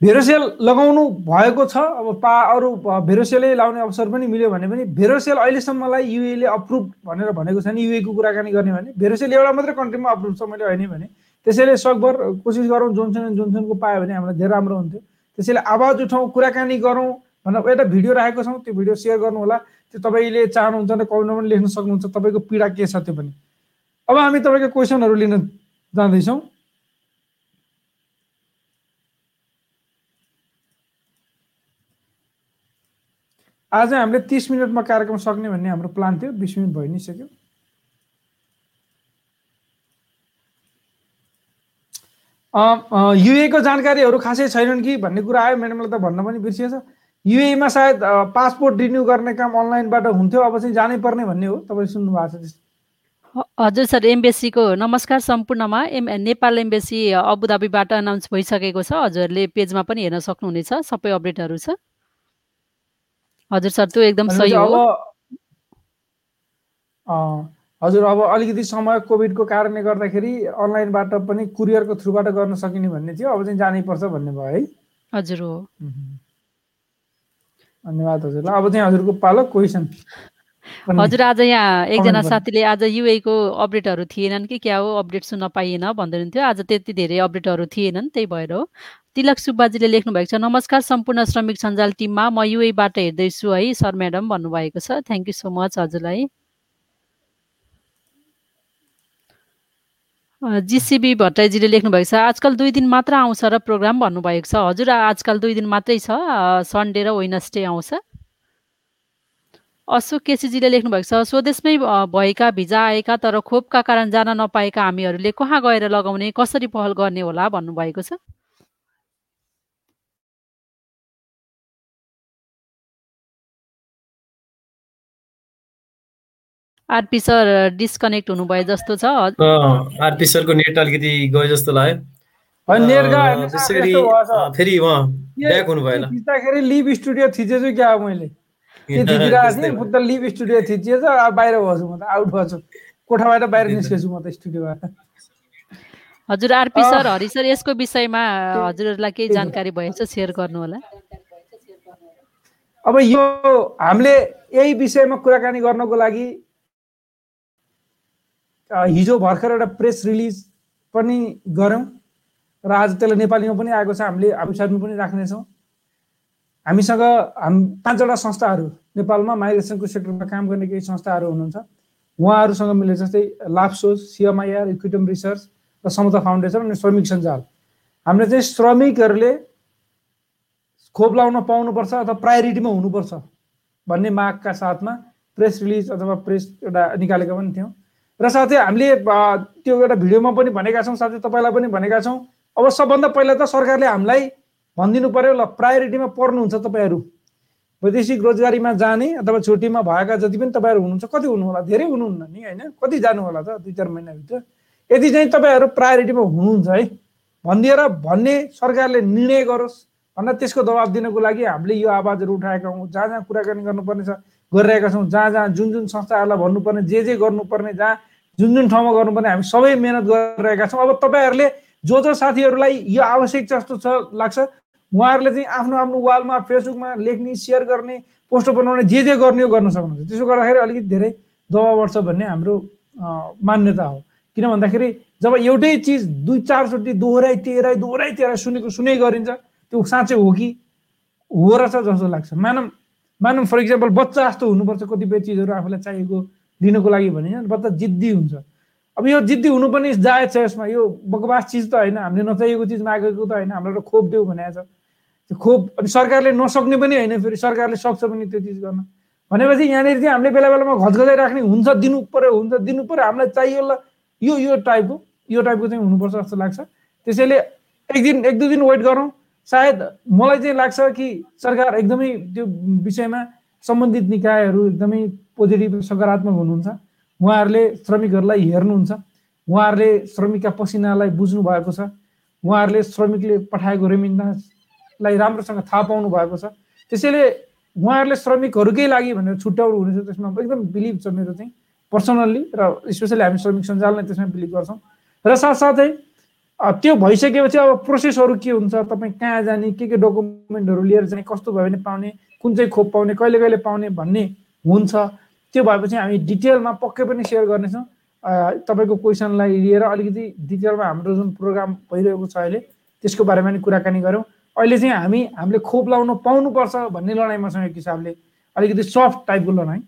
भेरोसेल लगाउनु भएको छ। अब पा अरू भेरोसेलै लाउने अवसर पनि मिल्यो भने पनि भेरोसेल अहिलेसम्मलाई युएले अप्रुभ भनेर भनेको छैन युएको कुराकानी गर्ने भने। भेरोसेल एउटा मात्रै कन्ट्रीमा अप्रुभ छ मैले होइन भने। त्यसैले सकभर कोसिस गरौँ जोन्सन एन्ड जोन्सनको पायो भने हामीलाई धेरै राम्रो हुन्थ्यो। त्यसैले आवाज उठाउँ कुराकानी गरौँ भनेर एउटा भिडियो राखेको छौँ। त्यो भिडियो सेयर गर्नु होला त्यो तपाईँले चाहनुहुन्छ भने कमेन्टमा पनि लेख्न सक्नुहुन्छ। तपाईँको पीडा के छ त्यो पनि। अब हामी तपाईँको क्वेसनहरू लिन जाँदैछौँ। आज हामीले तिस मिनटमा कार्यक्रम सक्ने भन्ने हाम्रो प्लान थियो। बिस मिनट भइ नै सक्यो। युएको जानकारीहरू खासै छैनन् कि भन्ने कुरा आयो। म्याडमलाई त भन्न पनि बिर्सिएछ। युएमा सायद पासपोर्ट रिन्यू गर्ने काम अनलाइनबाट हुन्थ्यो। अब चाहिँ जानै पर्ने भन्ने हो। तपाईँ सुन्नु भएको छ हजुर सर एम्बेसीको नमस्कार सम्पूर्णमा। एम नेपाल एम्बेसी अबुधाबीबाट अनाउन्स भइसकेको छ। हजुरहरूले पेजमा पनि हेर्न सक्नुहुनेछ। सबै अपडेटहरू छ। हजुर सर त्यो एकदम सही हो। हजुर अब अलिकति समय कोभिडको कारणले गर्दाखेरि अनलाइनबाट पनि कुरियरको थ्रुबाट गर्न सकिने भन्ने थियो अब चाहिँ जानै पर्छ भन्ने भयो है। हजुर हो। धन्यवाद हजुरलाई। अब चाहिँ हजुरको पालो क्वेसन हजुर आज यहाँ एकजना। साथीले आज युएको अपडेटहरू थिएनन् कि क्या हो? अपडेट सुन्न पाइएन भन्दै हुनुहुन्थ्यो आज त्यति धेरै अपडेटहरू थिएनन् त्यही भएर हो। तिलक सुब्बाजीले लेख्नु भएको छ नमस्कार सम्पूर्ण श्रमिक सञ्जाल टिममा म युएबाट हेर्दैछु है सर म्याडम भन्नुभएको छ। थ्याङ्क यू सो मच हजुरलाई। जिसिबी भट्टराईजीले लेख्नु भएको छ आजकल दुई दिन मात्र आउँछ र प्रोग्राम भन्नुभएको छ। हजुर आजकल दुई दिन मात्रै छ। सन्डे र वेनसडे आउँछ। अशोक केसीजीले लेख्नु भएको छ स्वदेशमै भएका भिजा आएका तर खोपका कारण जान नपाएका हामीहरूले कहाँ गएर लगाउने कसरी पहल गर्ने होला भन्नुभएको छ? आरपी सर डिस्कनेक्ट हुनुभयो जस्तो छ। आरपी सरको नेट अलिकति गयो जस्तो लाग्यो। फेरि लिभ स्टुडियो थिचेछु क्या मैले? थिचिरहेको थिएँ। फुत्त लिभ स्टुडियो थिचिएछ अब बाहिर भएछु म त आउट भएछु कोठाबाट बाहिर निस्केछु म त स्टुडियोबाट। हजुर आरपी। सर हरि सर यसको विषयमा हजुरहरूलाई केही जानकारी भएछ सेयर गर्नु होला। अब यो हामीले यही विषयमा कुराकानी गर्नको लागि हिजो भर्खर एउटा प्रेस रिलिज पनि गऱ्यौँ र आज त्यसलाई नेपालीमा पनि आएको छ हामीले वेबसाइटमा पनि राख्नेछौँ। हामीसँग हाम पाँचवटा संस्थाहरू नेपालमा माइग्रेसनको सेक्टरमा काम गर्ने केही संस्थाहरू हुनुहुन्छ। उहाँहरूसँग मिलेर जस्तै लाप्सोस सिएमआइआर इक्विटम रिसर्च र समता फाउन्डेसन अनि श्रमिक सञ्जाल। हामीले चाहिँ श्रमिकहरूले खोप लाउन पाउनुपर्छ अथवा प्रायोरिटीमा हुनुपर्छ भन्ने मागका साथमा प्रेस रिलिज अथवा प्रेस एउटा निकालेका पनि थियौँ। र साथै हामीले त्यो एउटा भिडियोमा पनि भनेका छौँ साथै तपाईँलाई पनि भनेका छौँ। अब सबभन्दा पहिला त सरकारले हामीलाई भनिदिनु पर्यो ल प्रायोरिटीमा पर्नुहुन्छ तपाईँहरू। वैदेशिक रोजगारीमा जाने अथवा छुट्टीमा भएका जति पनि तपाईँहरू हुनुहुन्छ कति हुनु होला धेरै हुनुहुन्न नि होइन? कति जानु होला त दुई चार महिनाभित्र? यदि चाहिँ तपाईँहरू प्रायोरिटीमा हुनुहुन्छ है भनिदिएर भन्ने सरकारले निर्णय गरोस् भनेर त्यसको दबाब दिनको लागि हामीले यो आवाजहरू उठाएका हौँ। जहाँ जहाँ कुराकानी गर्नुपर्ने छ गरिरहेका छौँ। जहाँ जहाँ जुन जुन संस्थाहरूलाई भन्नुपर्ने जे जे गर्नुपर्ने जहाँ जुन जुन ठाउँमा गर्नुपर्ने हामी सबै मिहिनेत गरिरहेका छौँ। अब तपाईँहरूले जो जो साथीहरूलाई यो आवश्यक जस्तो छ लाग्छ उहाँहरूले चाहिँ आफ्नो आफ्नो वालमा फेसबुकमा लेख्ने सेयर गर्ने पोस्टर बनाउने जे जे गर्ने हो गर्न सक्नुहुन्छ। त्यसो गर्दाखेरि अलिकति धेरै दबाब बढ्छ भन्ने हाम्रो मान्यता हो। किन भन्दाखेरि जब एउटै चिज दुई चारचोटि दोहोऱ्याइ तेह्राइ दोहोऱ्याइ तेह्राइ सुनेको सुनै गरिन्छ त्यो साँच्चै हो कि? हो रहेछ जस्तो लाग्छ। मानव मानव फर इक्जाम्पल बच्चा जस्तो हुनुपर्छ कतिपय चिजहरू आफूलाई चाहिएको लिनको लागि भने बच्चा जिद्दी हुन्छ। अब यो जिद्दी हुनु पनि जायज छ यसमा। यो बकवास चिज त होइन। हामीले नचाहिएको चिज मागेको त होइन। हामीलाई त खोप देऊ भनेको छ। त्यो खोप अनि सरकारले नसक्ने पनि होइन फेरि। सरकारले सक्छ पनि त्यो चिज गर्न। भनेपछि यहाँनिर चाहिँ हामीले बेला बेलामा घचघचाइ राख्ने हुन्छ दिनु पर्यो हुन्छ दिनु पर्यो हामीलाई चाहियो ल यो यो टाइपको यो टाइपको चाहिँ हुनुपर्छ जस्तो लाग्छ। त्यसैले एक दिन एक दुई दिन वेट गरौँ। सायद मलाई चाहिँ लाग्छ कि सरकार एकदमै त्यो विषयमा सम्बन्धित निकायहरू एकदमै पोजिटिभ सकारात्मक हुनुहुन्छ। उहाँहरूले श्रमिकहरूलाई हेर्नुहुन्छ उहाँहरूले श्रमिकका पसिनालाई बुझ्नु भएको छ उहाँहरूले श्रमिकले पठाएको रेमिन्दालाई राम्रोसँग थाहा पाउनु भएको छ। त्यसैले उहाँहरूले श्रमिकहरूकै लागि भनेर छुट्याउनु हुनेछ त्यसमा एकदम बिलिभ छ मेरो चाहिँ पर्सनल्ली र स्पेसली हामी श्रमिक सञ्जाल नै त्यसमा बिलिभ गर्छौँ। र साथसाथै त्यो भइसकेपछि अब प्रोसेसहरू के हुन्छ तपाईँ कहाँ जाने के के डकुमेन्टहरू लिएर जाने कस्तो भयो भने पाउने कुन चाहिँ खोप पाउने कहिले कहिले पाउने भन्ने हुन्छ। त्यो भएपछि हामी डिटेलमा पक्कै पनि सेयर गर्नेछौँ। तपाईँको क्वेसनलाई लिएर अलिकति डिटेलमा हाम्रो जुन प्रोग्राम भइरहेको छ अहिले त्यसको बारेमा नि कुराकानी गऱ्यौँ अहिले चाहिँ हामी हामीले खोप लाउन पाउनुपर्छ भन्ने लडाइँमा छौँ एक हिसाबले। अलिकति सफ्ट टाइपको लडाइँ।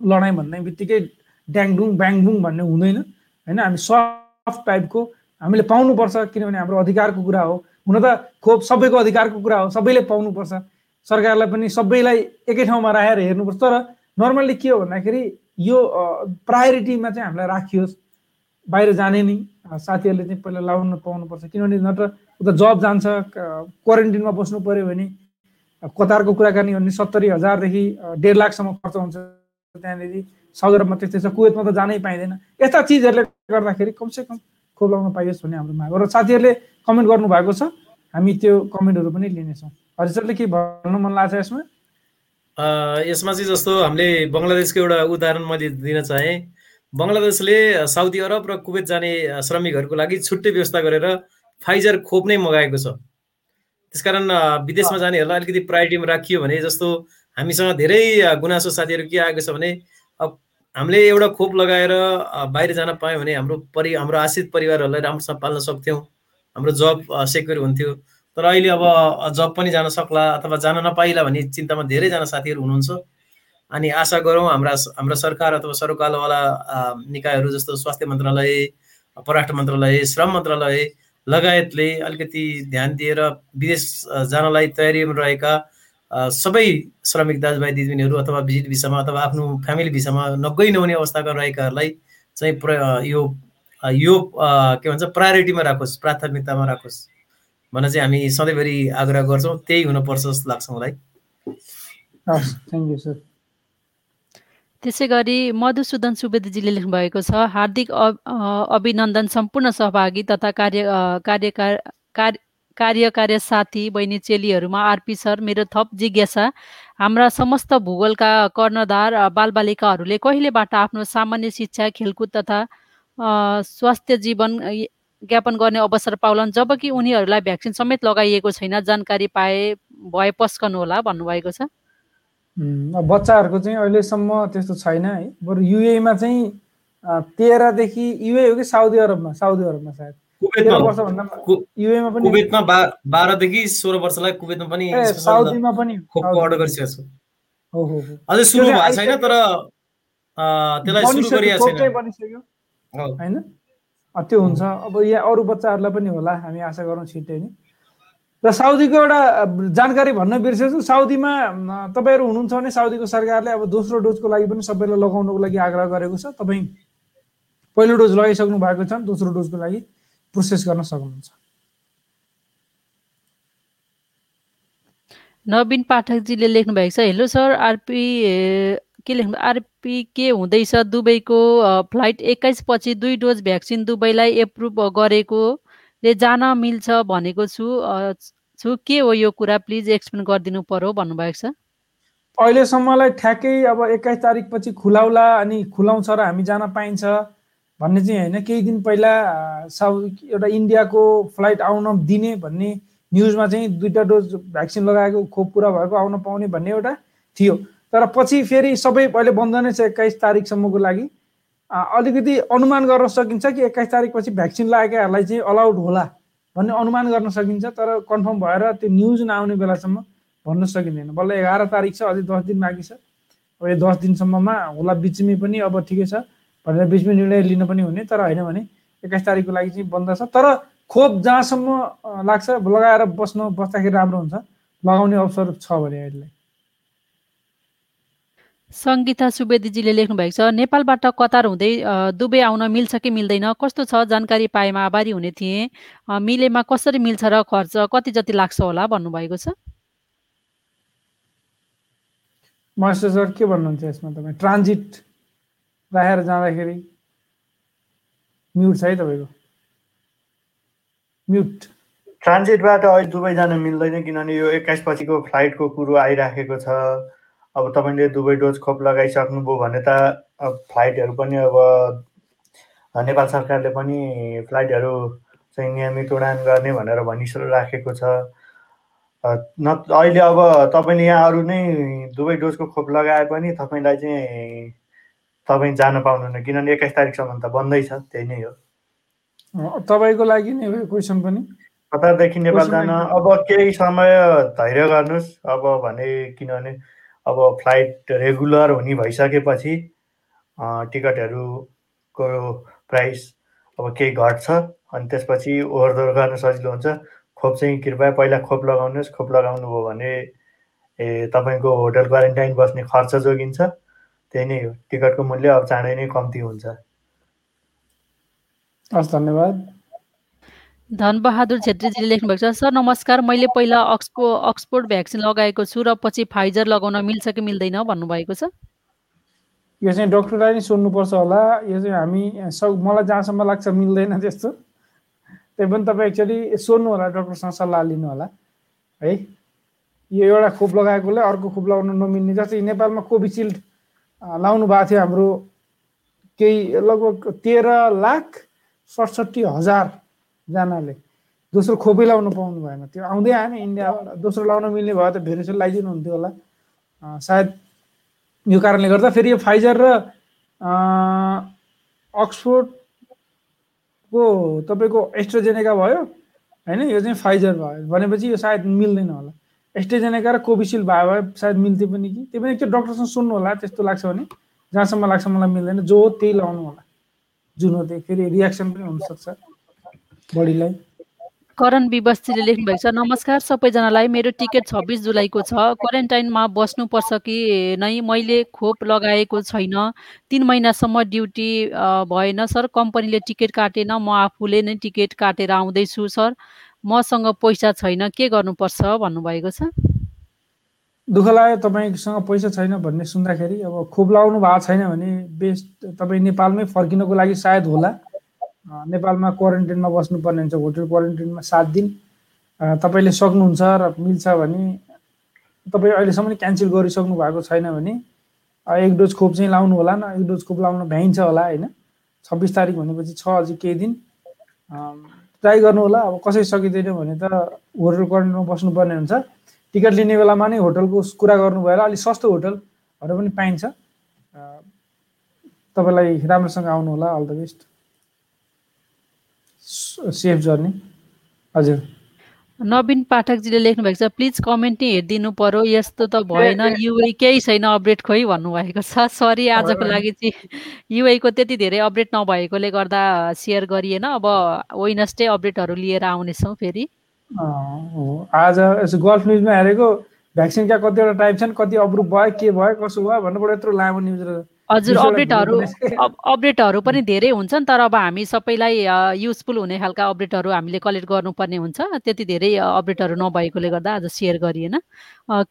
लडाइँ भन्ने बित्तिकै ड्याङडुङ ब्याङडुङ भन्ने हुँदैन। होइन हामी सफ्ट टाइपको हामीले पाउनुपर्छ किनभने हाम्रो अधिकारको कुरा हो। हुन त खोप सबैको अधिकारको कुरा हो सबैले पाउनुपर्छ। सरकारलाई पनि सबैलाई एकै ठाउँमा राखेर हेर्नुपर्छ तर नर्मल्ली के हो भन्दाखेरि यो प्रायोरिटीमा चाहिँ हामीलाई राखियोस्। बाहिर जाने नि साथीहरूले चाहिँ पहिला लाउन पाउनुपर्छ। किनभने नत्र उता जब जान्छ क्वारेन्टिनमा बस्नु पऱ्यो भने कतारको कुराकानी भने सत्तरी हजारदेखि डेढ लाखसम्म खर्च हुन्छ त्यहाँनिर। अरबमा त्यस्तै छ कुवेतमा त जानै पाइँदैन। यस्ता चिजहरूले गर्दाखेरि कमसेकम खोप लगाउन पाइयोस् भन्ने हाम्रो माग हो। र साथीहरूले कमेन्ट गर्नुभएको छ हामी त्यो कमेन्टहरू पनि लिनेछौँ। हजुरले के भन्नु मन लाग्छ यसमा? यसमा चाहिँ जस्तो हामीले बङ्गलादेशको एउटा उदाहरण मैले दिन चाहेँ। बङ्गलादेशले साउदी अरब र कुवेत जाने श्रमिकहरूको लागि छुट्टै व्यवस्था गरेर फाइजर खोप नै मगाएको छ। त्यसकारण विदेशमा जानेहरूलाई अलिकति प्रायोरिटीमा राखियो भने जस्तो हामीसँग धेरै गुनासो साथीहरू के आएको छ भने अब हामीले एउटा खोप लगाएर बाहिर जान पायौँ भने हाम्रो परि हाम्रो आश्रित परिवारहरूलाई राम्रोसँग पाल्न सक्थ्यौँ। हाम्रो जब सेक्योर हुन्थ्यो। तर अहिले अब जब पनि जान सक्ला अथवा जान नपाइला भन्ने चिन्तामा धेरैजना साथीहरू हुनुहुन्छ। अनि आशा गरौँ हाम्रा हाम्रा सरकार अथवा सरकारवाला निकायहरू जस्तो स्वास्थ्य मन्त्रालय परराष्ट्र मन्त्रालय श्रम मन्त्रालय लगायतले अलिकति ध्यान दिएर विदेश जानलाई तयारीमा रहेका सबै श्रमिक दाजुभाइ दिदीबहिनीहरू अथवा भिजिट भिसामा अथवा आफ्नो फ्यामिली भिसामा नगइ नहुने अवस्थाका रहेकाहरूलाई चाहिँ प्र यो यो के भन्छ प्रायोरिटीमा राखोस् प्राथमिकतामा राखोस्। भनेर चाहिँ हामी सधैँभरि आग्रह गर्छौँ त्यही हुनुपर्छ जस्तो लाग्छ मलाई। थ्याङ्क यू सर त्यसै गरी मधुसूदन सुवेदीजीले लेख्नुभएको छ हार्दिक अभिनन्दन सम्पूर्ण सहभागी तथा कार्य कार्य कार्यकार्य साथी बहिनी चेलीहरूमा आरपी सर मेरो थप जिज्ञासा हाम्रा समस्त भूगोलका कर्णधार बालबालिकाहरूले कहिलेबाट आफ्नो सामान्य शिक्षा खेलकुद तथा स्वास्थ्य जीवन ज्ञापन गर्ने अवसर पाउलान् जबकि उनीहरूलाई भ्याक्सिन समेत लगाइएको छैन। जानकारी पाए भए पस्कनु होला भन्नुभएको छ। बच्चाहरूको चाहिँ अहिलेसम्म त्यस्तो छैन है। बरु युएमा चाहिँ तेह्रदेखि युए हो कि साउदी अरबमा? साउदी अरबमा सायद। कुवेतमा बाह्रदेखि सोह्र वर्षलाई कुवेतमा पनि साउदीमा पनि अर्डर गरिसकेको छु। अझै सुरु भएको छैन तर त्यसलाई सुरु गरिएको छैन। होइन? त्यो हुन्छ। अब यहाँ अरू बच्चाहरूलाई पनि होला हामी आशा गरौँ छिट्टै नै। र साउदीको एउटा जानकारी भन्न बिर्सेछु साउदीमा तपाईँहरू हुनुहुन्छ भने साउदीको सरकारले अब दोस्रो डोजको लागि पनि सबैलाई लगाउनको लागि आग्रह गरेको छ। तपाईँ पहिलो डोज लगाइसक्नु भएको छ दोस्रो डोजको लागि प्रोसेस गर्न सक्नुहुन्छ। नवीन पाठकजीले लेख्नु भएको छ हेलो सर आरपी के लेख्नु? आरपी के हुँदैछ दुबईको फ्लाइट एक्काइस पछि दुई डोज भ्याक्सिन दुबईलाई एप्रुभ गरेकोले जान मिल्छ भनेको छु। छु। के हो यो कुरा? प्लिज एक्सप्लेन गरिदिनु पर्यो भन्नुभएको छ। अहिलेसम्मलाई ठ्याक्कै अब एक्काइस तारिक पछि खुलाउला अनि खुलाउँछ र हामी जान पाइन्छ भन्ने चाहिँ होइन। केही दिन पहिला साउथ एउटा इन्डियाको फ्लाइट आउन दिने भन्ने न्युजमा चाहिँ दुईवटा डोज भ्याक्सिन लगाएको खोप पुरा भएको आउन पाउने भन्ने एउटा थियो। तर पछि फेरि सबै अहिले बन्द नै छ एक्काइस तारिकसम्मको लागि। अलिकति अनुमान गर्न सकिन्छ कि एक्काइस तारिकपछि भ्याक्सिन लगाएकाहरूलाई चाहिँ अलाउड होला भन्ने अनुमान गर्न सकिन्छ तर कन्फर्म भएर त्यो न्युज नआउने बेलासम्म भन्न सकिँदैन। बल्ल एघार तारिक छ अझै दस दिन बाँकी छ। अब यो दस दिनसम्ममा होला बिचमी पनि अब ठिकै छ भनेर बिचमा निर्णय लिन पनि हुने तर होइन भने एक्काइस तारिकको लागि चाहिँ बन्द छ। तर खोप जहाँसम्म लाग्छ लगाएर बस्नु बस्दाखेरि राम्रो हुन्छ लगाउने अवसर छ भने अहिले। सङ्गीता सुवेदीजीले लेख्नु भएको छ नेपालबाट कतार हुँदै दुबई आउन मिल्छ कि मिल्दैन। कस्तो छ जानकारी पाएमा आभारी हुने थिएँ। मिलेमा कसरी मिल्छ र खर्च कति जति लाग्छ होला भन्नुभएको छ। मास्टर सर के भन्नुहुन्छ यसमा तपाईँ? ट्रान्जिट राखेर जाँदाखेरि म्युट छ है तपाईँको? म्युट। ट्रान्जिटबाट अहिले दुबई जान मिल्दैन किनभने यो एक्काइस पछिको फ्लाइटको कुरो आइराखेको छ। अब तपाईँले दुबई डोज खोप लगाइसक्नुभयो भने त अब फ्लाइटहरू पनि अब नेपाल सरकारले पनि फ्लाइटहरू चाहिँ नियमित उडान गर्ने भनेर भनिराखेको छ। न अहिले अब तपाईँले यहाँ अरू नै दुवै डोजको खोप लगाए पनि तपाईँलाई चाहिँ तपाईँ जान पाउनुहुन्न किनभने एक्काइस तारिकसम्म त बन्दै छ त्यही नै हो। तपाईँको लागि नै हो क्वेसन पनि? कतारदेखि नेपाल जान? अब केही समय धैर्य गर्नुहोस् अब भने किनभने अब फ्लाइट रेगुलर हुने भइसकेपछि टिकटहरूको प्राइस अब केही घट्छ अनि त्यसपछि ओहोरदोहोर गर्न सजिलो हुन्छ। खोप चाहिँ कृपया पहिला खोप लगाउनुहोस्। खोप लगाउनु भयो भने ए तपाईँको होटल क्वारेन्टाइन बस्ने खर्च जोगिन्छ। त्यही नै हो। टिकटको मूल्य अब चाँडै नै कम्ती हुन्छ। हस् धन्यवाद। धनबहादुर छेत्रीजीले लेख्नुभएको छ सर नमस्कार मैले पहिला अक्सपो अक्सफोर्ड भ्याक्सिन लगाएको छु र पछि फाइजर लगाउन मिल्छ कि मिल्दैन भन्नुभएको छ? यो चाहिँ डक्टरलाई नै सोध्नुपर्छ होला। यो चाहिँ हामी मलाई जहाँसम्म लाग्छ मिल्दैन त्यस्तो। त्यही पनि तपाईँ एक्चुअली सोध्नु होला डक्टरसँग सल्लाह लिनु होला। है? यो एउटा खोप लगाएकोले अर्को खोप लगाउन नमिल्ने जस्तै नेपालमा कोभिसिल्ड लाउनु भएको थियो हाम्रो केही लगभग तेह्र लाख सडसठी हजारजनाले दोस्रो खोपै लाउनु पाउनु भएन। त्यो आउँदै आएन इन्डियाबाट। दोस्रो लाउन मिल्ने भयो त भेरिसेल लगाइदिनु हुन्थ्यो होला। सायद यो कारणले गर्दा फेरि यो फाइजर र अक्सफोर्डको तपाईँको एस्ट्रोजेनेका भयो होइन? यो चाहिँ फाइजर भयो। भनेपछि यो सायद मिल्दैन होला। एस्ट्रोजेनेका र कोभिसिल्ड भयो भए सायद मिल्थ्यो पनि कि? त्यो पनि एकचोटि डक्टरसँग सुन्नु होला त्यस्तो लाग्छ भने। जहाँसम्म लाग्छ मलाई मिल्दैन। जो हो त्यही लाउनु होला। जुन हो त्यही। फेरि रियाक्सन पनि हुनसक्छ। बडीलाई? करण विवस्तीले लेख्नु भएको छ नमस्कार सबैजनालाई। मेरो टिकट छब्बिस जुलाईको छ। क्वारेन्टाइनमा बस्नुपर्छ कि नै? मैले खोप लगाएको छैन। तिन महिनासम्म ड्युटी भएन। सर कम्पनीले टिकट काटेन। म आफूले नै टिकट काटेर आउँदैछु सर। मसँग पैसा छैन। के गर्नुपर्छ? भन्नुभएको छ। दुःख लाग्यो तपाईँसँग पैसा छैन भन्ने सुन्दाखेरि। अब खोप लगाउनु भएको छैन भने बेस्ट तपाईँ नेपालमै फर्किनको लागि सायद होला। नेपालमा क्वारेन्टाइनमा बस्नुपर्ने हुन्छ होटल क्वारेन्टाइनमा सात दिन। तपाईँले सक्नुहुन्छ र मिल्छ भने तपाईँ अहिलेसम्म क्यान्सल गरिसक्नु भएको छैन भने एक डोज खोप चाहिँ लाउनु होला न एक डोज खोप लाउन भ्याइन्छ होला होइन? छब्बिस तारिक भनेपछि छ अझै केही दिन। ट्राई गर्नु होला अब कसै सकिँदैन भने त होटल क्वारेन्टाइनमा बस्नुपर्ने हुन्छ। टिकट लिने बेलामा नै होटलको कुरा गर्नु भएर अलिक सस्तो होटलहरू पनि पाइन्छ। तपाईँलाई राम्रोसँग आउनु होला all the best safe journey हजुर। नवीन पाठकजीले लेख्नु भएको छ प्लिज कमेन्ट नै हेरिदिनु पर्यो यस्तो त भएन युए केही छैन अपडेट खोइ भन्नुभएको छ। सरी आजको लागि चाहिँ युएको त्यति धेरै अपडेट नभएकोले गर्दा सेयर गरिएन। अब वेनसडे अपडेटहरू लिएर आउनेछौँ फेरि। आज गल्फ न्युजमा हेरेको भ्याक्सिनका कतिवटा टाइप छन् कति अप्रुभ भयो के भयो कसो भयो भन्नुबाट यत्रो लामो न्युज हजुर अपडेटहरू अपडेटहरू पनि धेरै हुन्छन् तर अब हामी सबैलाई युजफुल हुने खालका अपडेटहरू हामीले कलेक्ट गर्नुपर्ने हुन्छ। त्यति धेरै अपडेटहरू नभएकोले गर्दा आज सेयर गरिएन।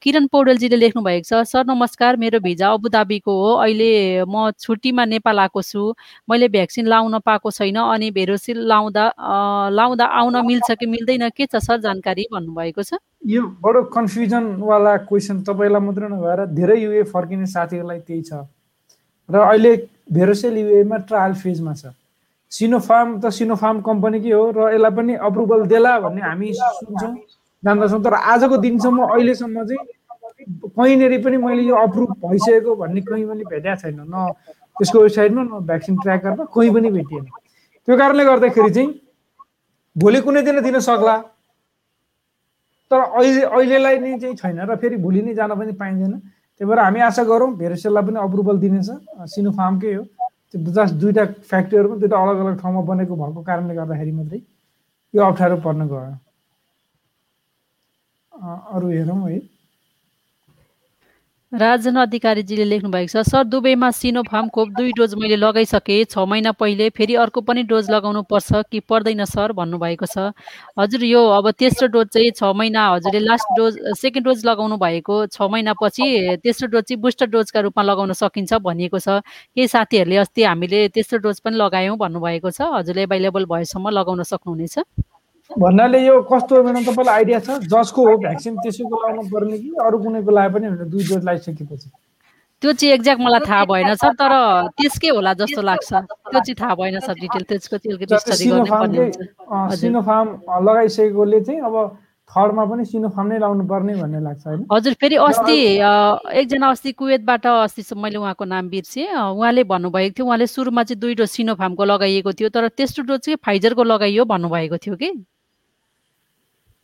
किरण पौडेलजीले लेख्नु भएको छ सर नमस्कार मेरो भिजा अबुधाबीको हो। अहिले म छुट्टीमा नेपाल आएको छु। मैले भ्याक्सिन लाउन पाएको छैन अनि भेरोसिल लाउँदा लाउँदा आउन मिल्छ कि मिल्दैन? के छ सर जानकारी भन्नुभएको छ? यो बडो कन्फ्युजनवाला क्वेसन तपाईँलाई मात्रै नभएर धेरै युए फर्किने साथीहरूलाई त्यही छ। र अहिले भेरोसेल ट्रायल फेजमा छ। सिनोफार्म त सिनोफार्म कम्पनीकै हो र यसलाई पनि अप्रुभल देला भन्ने हामी सुन्छौँ जान्दछौँ। तर आजको दिनसम्म अहिलेसम्म चाहिँ कहीँनिर पनि मैले यो अप्रुभ भइसकेको भन्ने कहीँ पनि भेटेको छैन। न त्यसको वेबसाइटमा न भ्याक्सिन ट्र्याकरमा कहीँ पनि भेटिएन। त्यो कारणले गर्दाखेरि चाहिँ भोलि कुनै दिन दिन सक्ला। तर अहिले अहिलेलाई नै चाहिँ छैन र फेरि भोलि नै जान पनि पाइँदैन। त्यही भएर हामी आशा गरौँ भेरोसेललाई पनि अप्रुभल दिनेछ। सिनो फार्मकै हो। त्यो जस्ट दुइटा फ्याक्ट्रीहरू पनि दुइटा अलग अलग ठाउँमा बनेको भएको कारणले गर्दाखेरि मात्रै यो अप्ठ्यारो पर्न गयो। अरू हेरौँ है। राजन अधिकारीजीले लेख्नु भएको छ सर दुबईमा सिनोफार्म खोप दुई डोज मैले लगाइसकेँ छ महिना पहिले फेरि अर्को पनि डोज लगाउनु पर्छ कि पर्दैन सर? भन्नुभएको छ। हजुर यो अब तेस्रो डोज चाहिँ छ महिना हजुरले लास्ट डोज सेकेन्ड डोज लगाउनु भएको छ महिनापछि तेस्रो डोज चाहिँ बुस्टर डोजका रूपमा लगाउन सकिन्छ भनिएको छ। केही साथीहरूले अस्ति हामीले तेस्रो डोज पनि लगायौँ भन्नुभएको छ। हजुरले एभाइलेबल भएसम्म लगाउन सक्नुहुनेछ। भन्नाले यो कस्तो हो म्याडम तपाईँलाई आइडिया छ? जसको हो भ्याक्सिन त्यसैको लाउनु पर्ने कि अरू कुनैको लाए पनि हुन्छ दुई डोज लगाइसकेपछि त्यो चाहिँ एक्ज्याक्ट मलाई थाहा भएन सर तर त्यसकै होला जस्तो लाग्छ। त्यो चाहिँ थाहा भएन सर डिटेल त्यसको चाहिँ अलिकति जस्तै स्टडी गर्नुपर्ने हुन्छ। सिनोफार्म लगाइसकेकोले चाहिँ अब थर्डमा पनि सिनोफार्म नै लाउनु पर्ने भन्ने लाग्छ होइन? हजुर फेरि अस्ति एकजना अस्ति कुवेतबाट अस्ति मैले उहाँको नाम बिर्सेँ। उहाँले भन्नुभएको थियो उहाँले सुरुमा चाहिँ दुई डोज सिनोफार्मको लगाइएको थियो तर तेस्रो डोज चाहिँ फाइजरको लगाइयो भन्नुभएको थियो कि।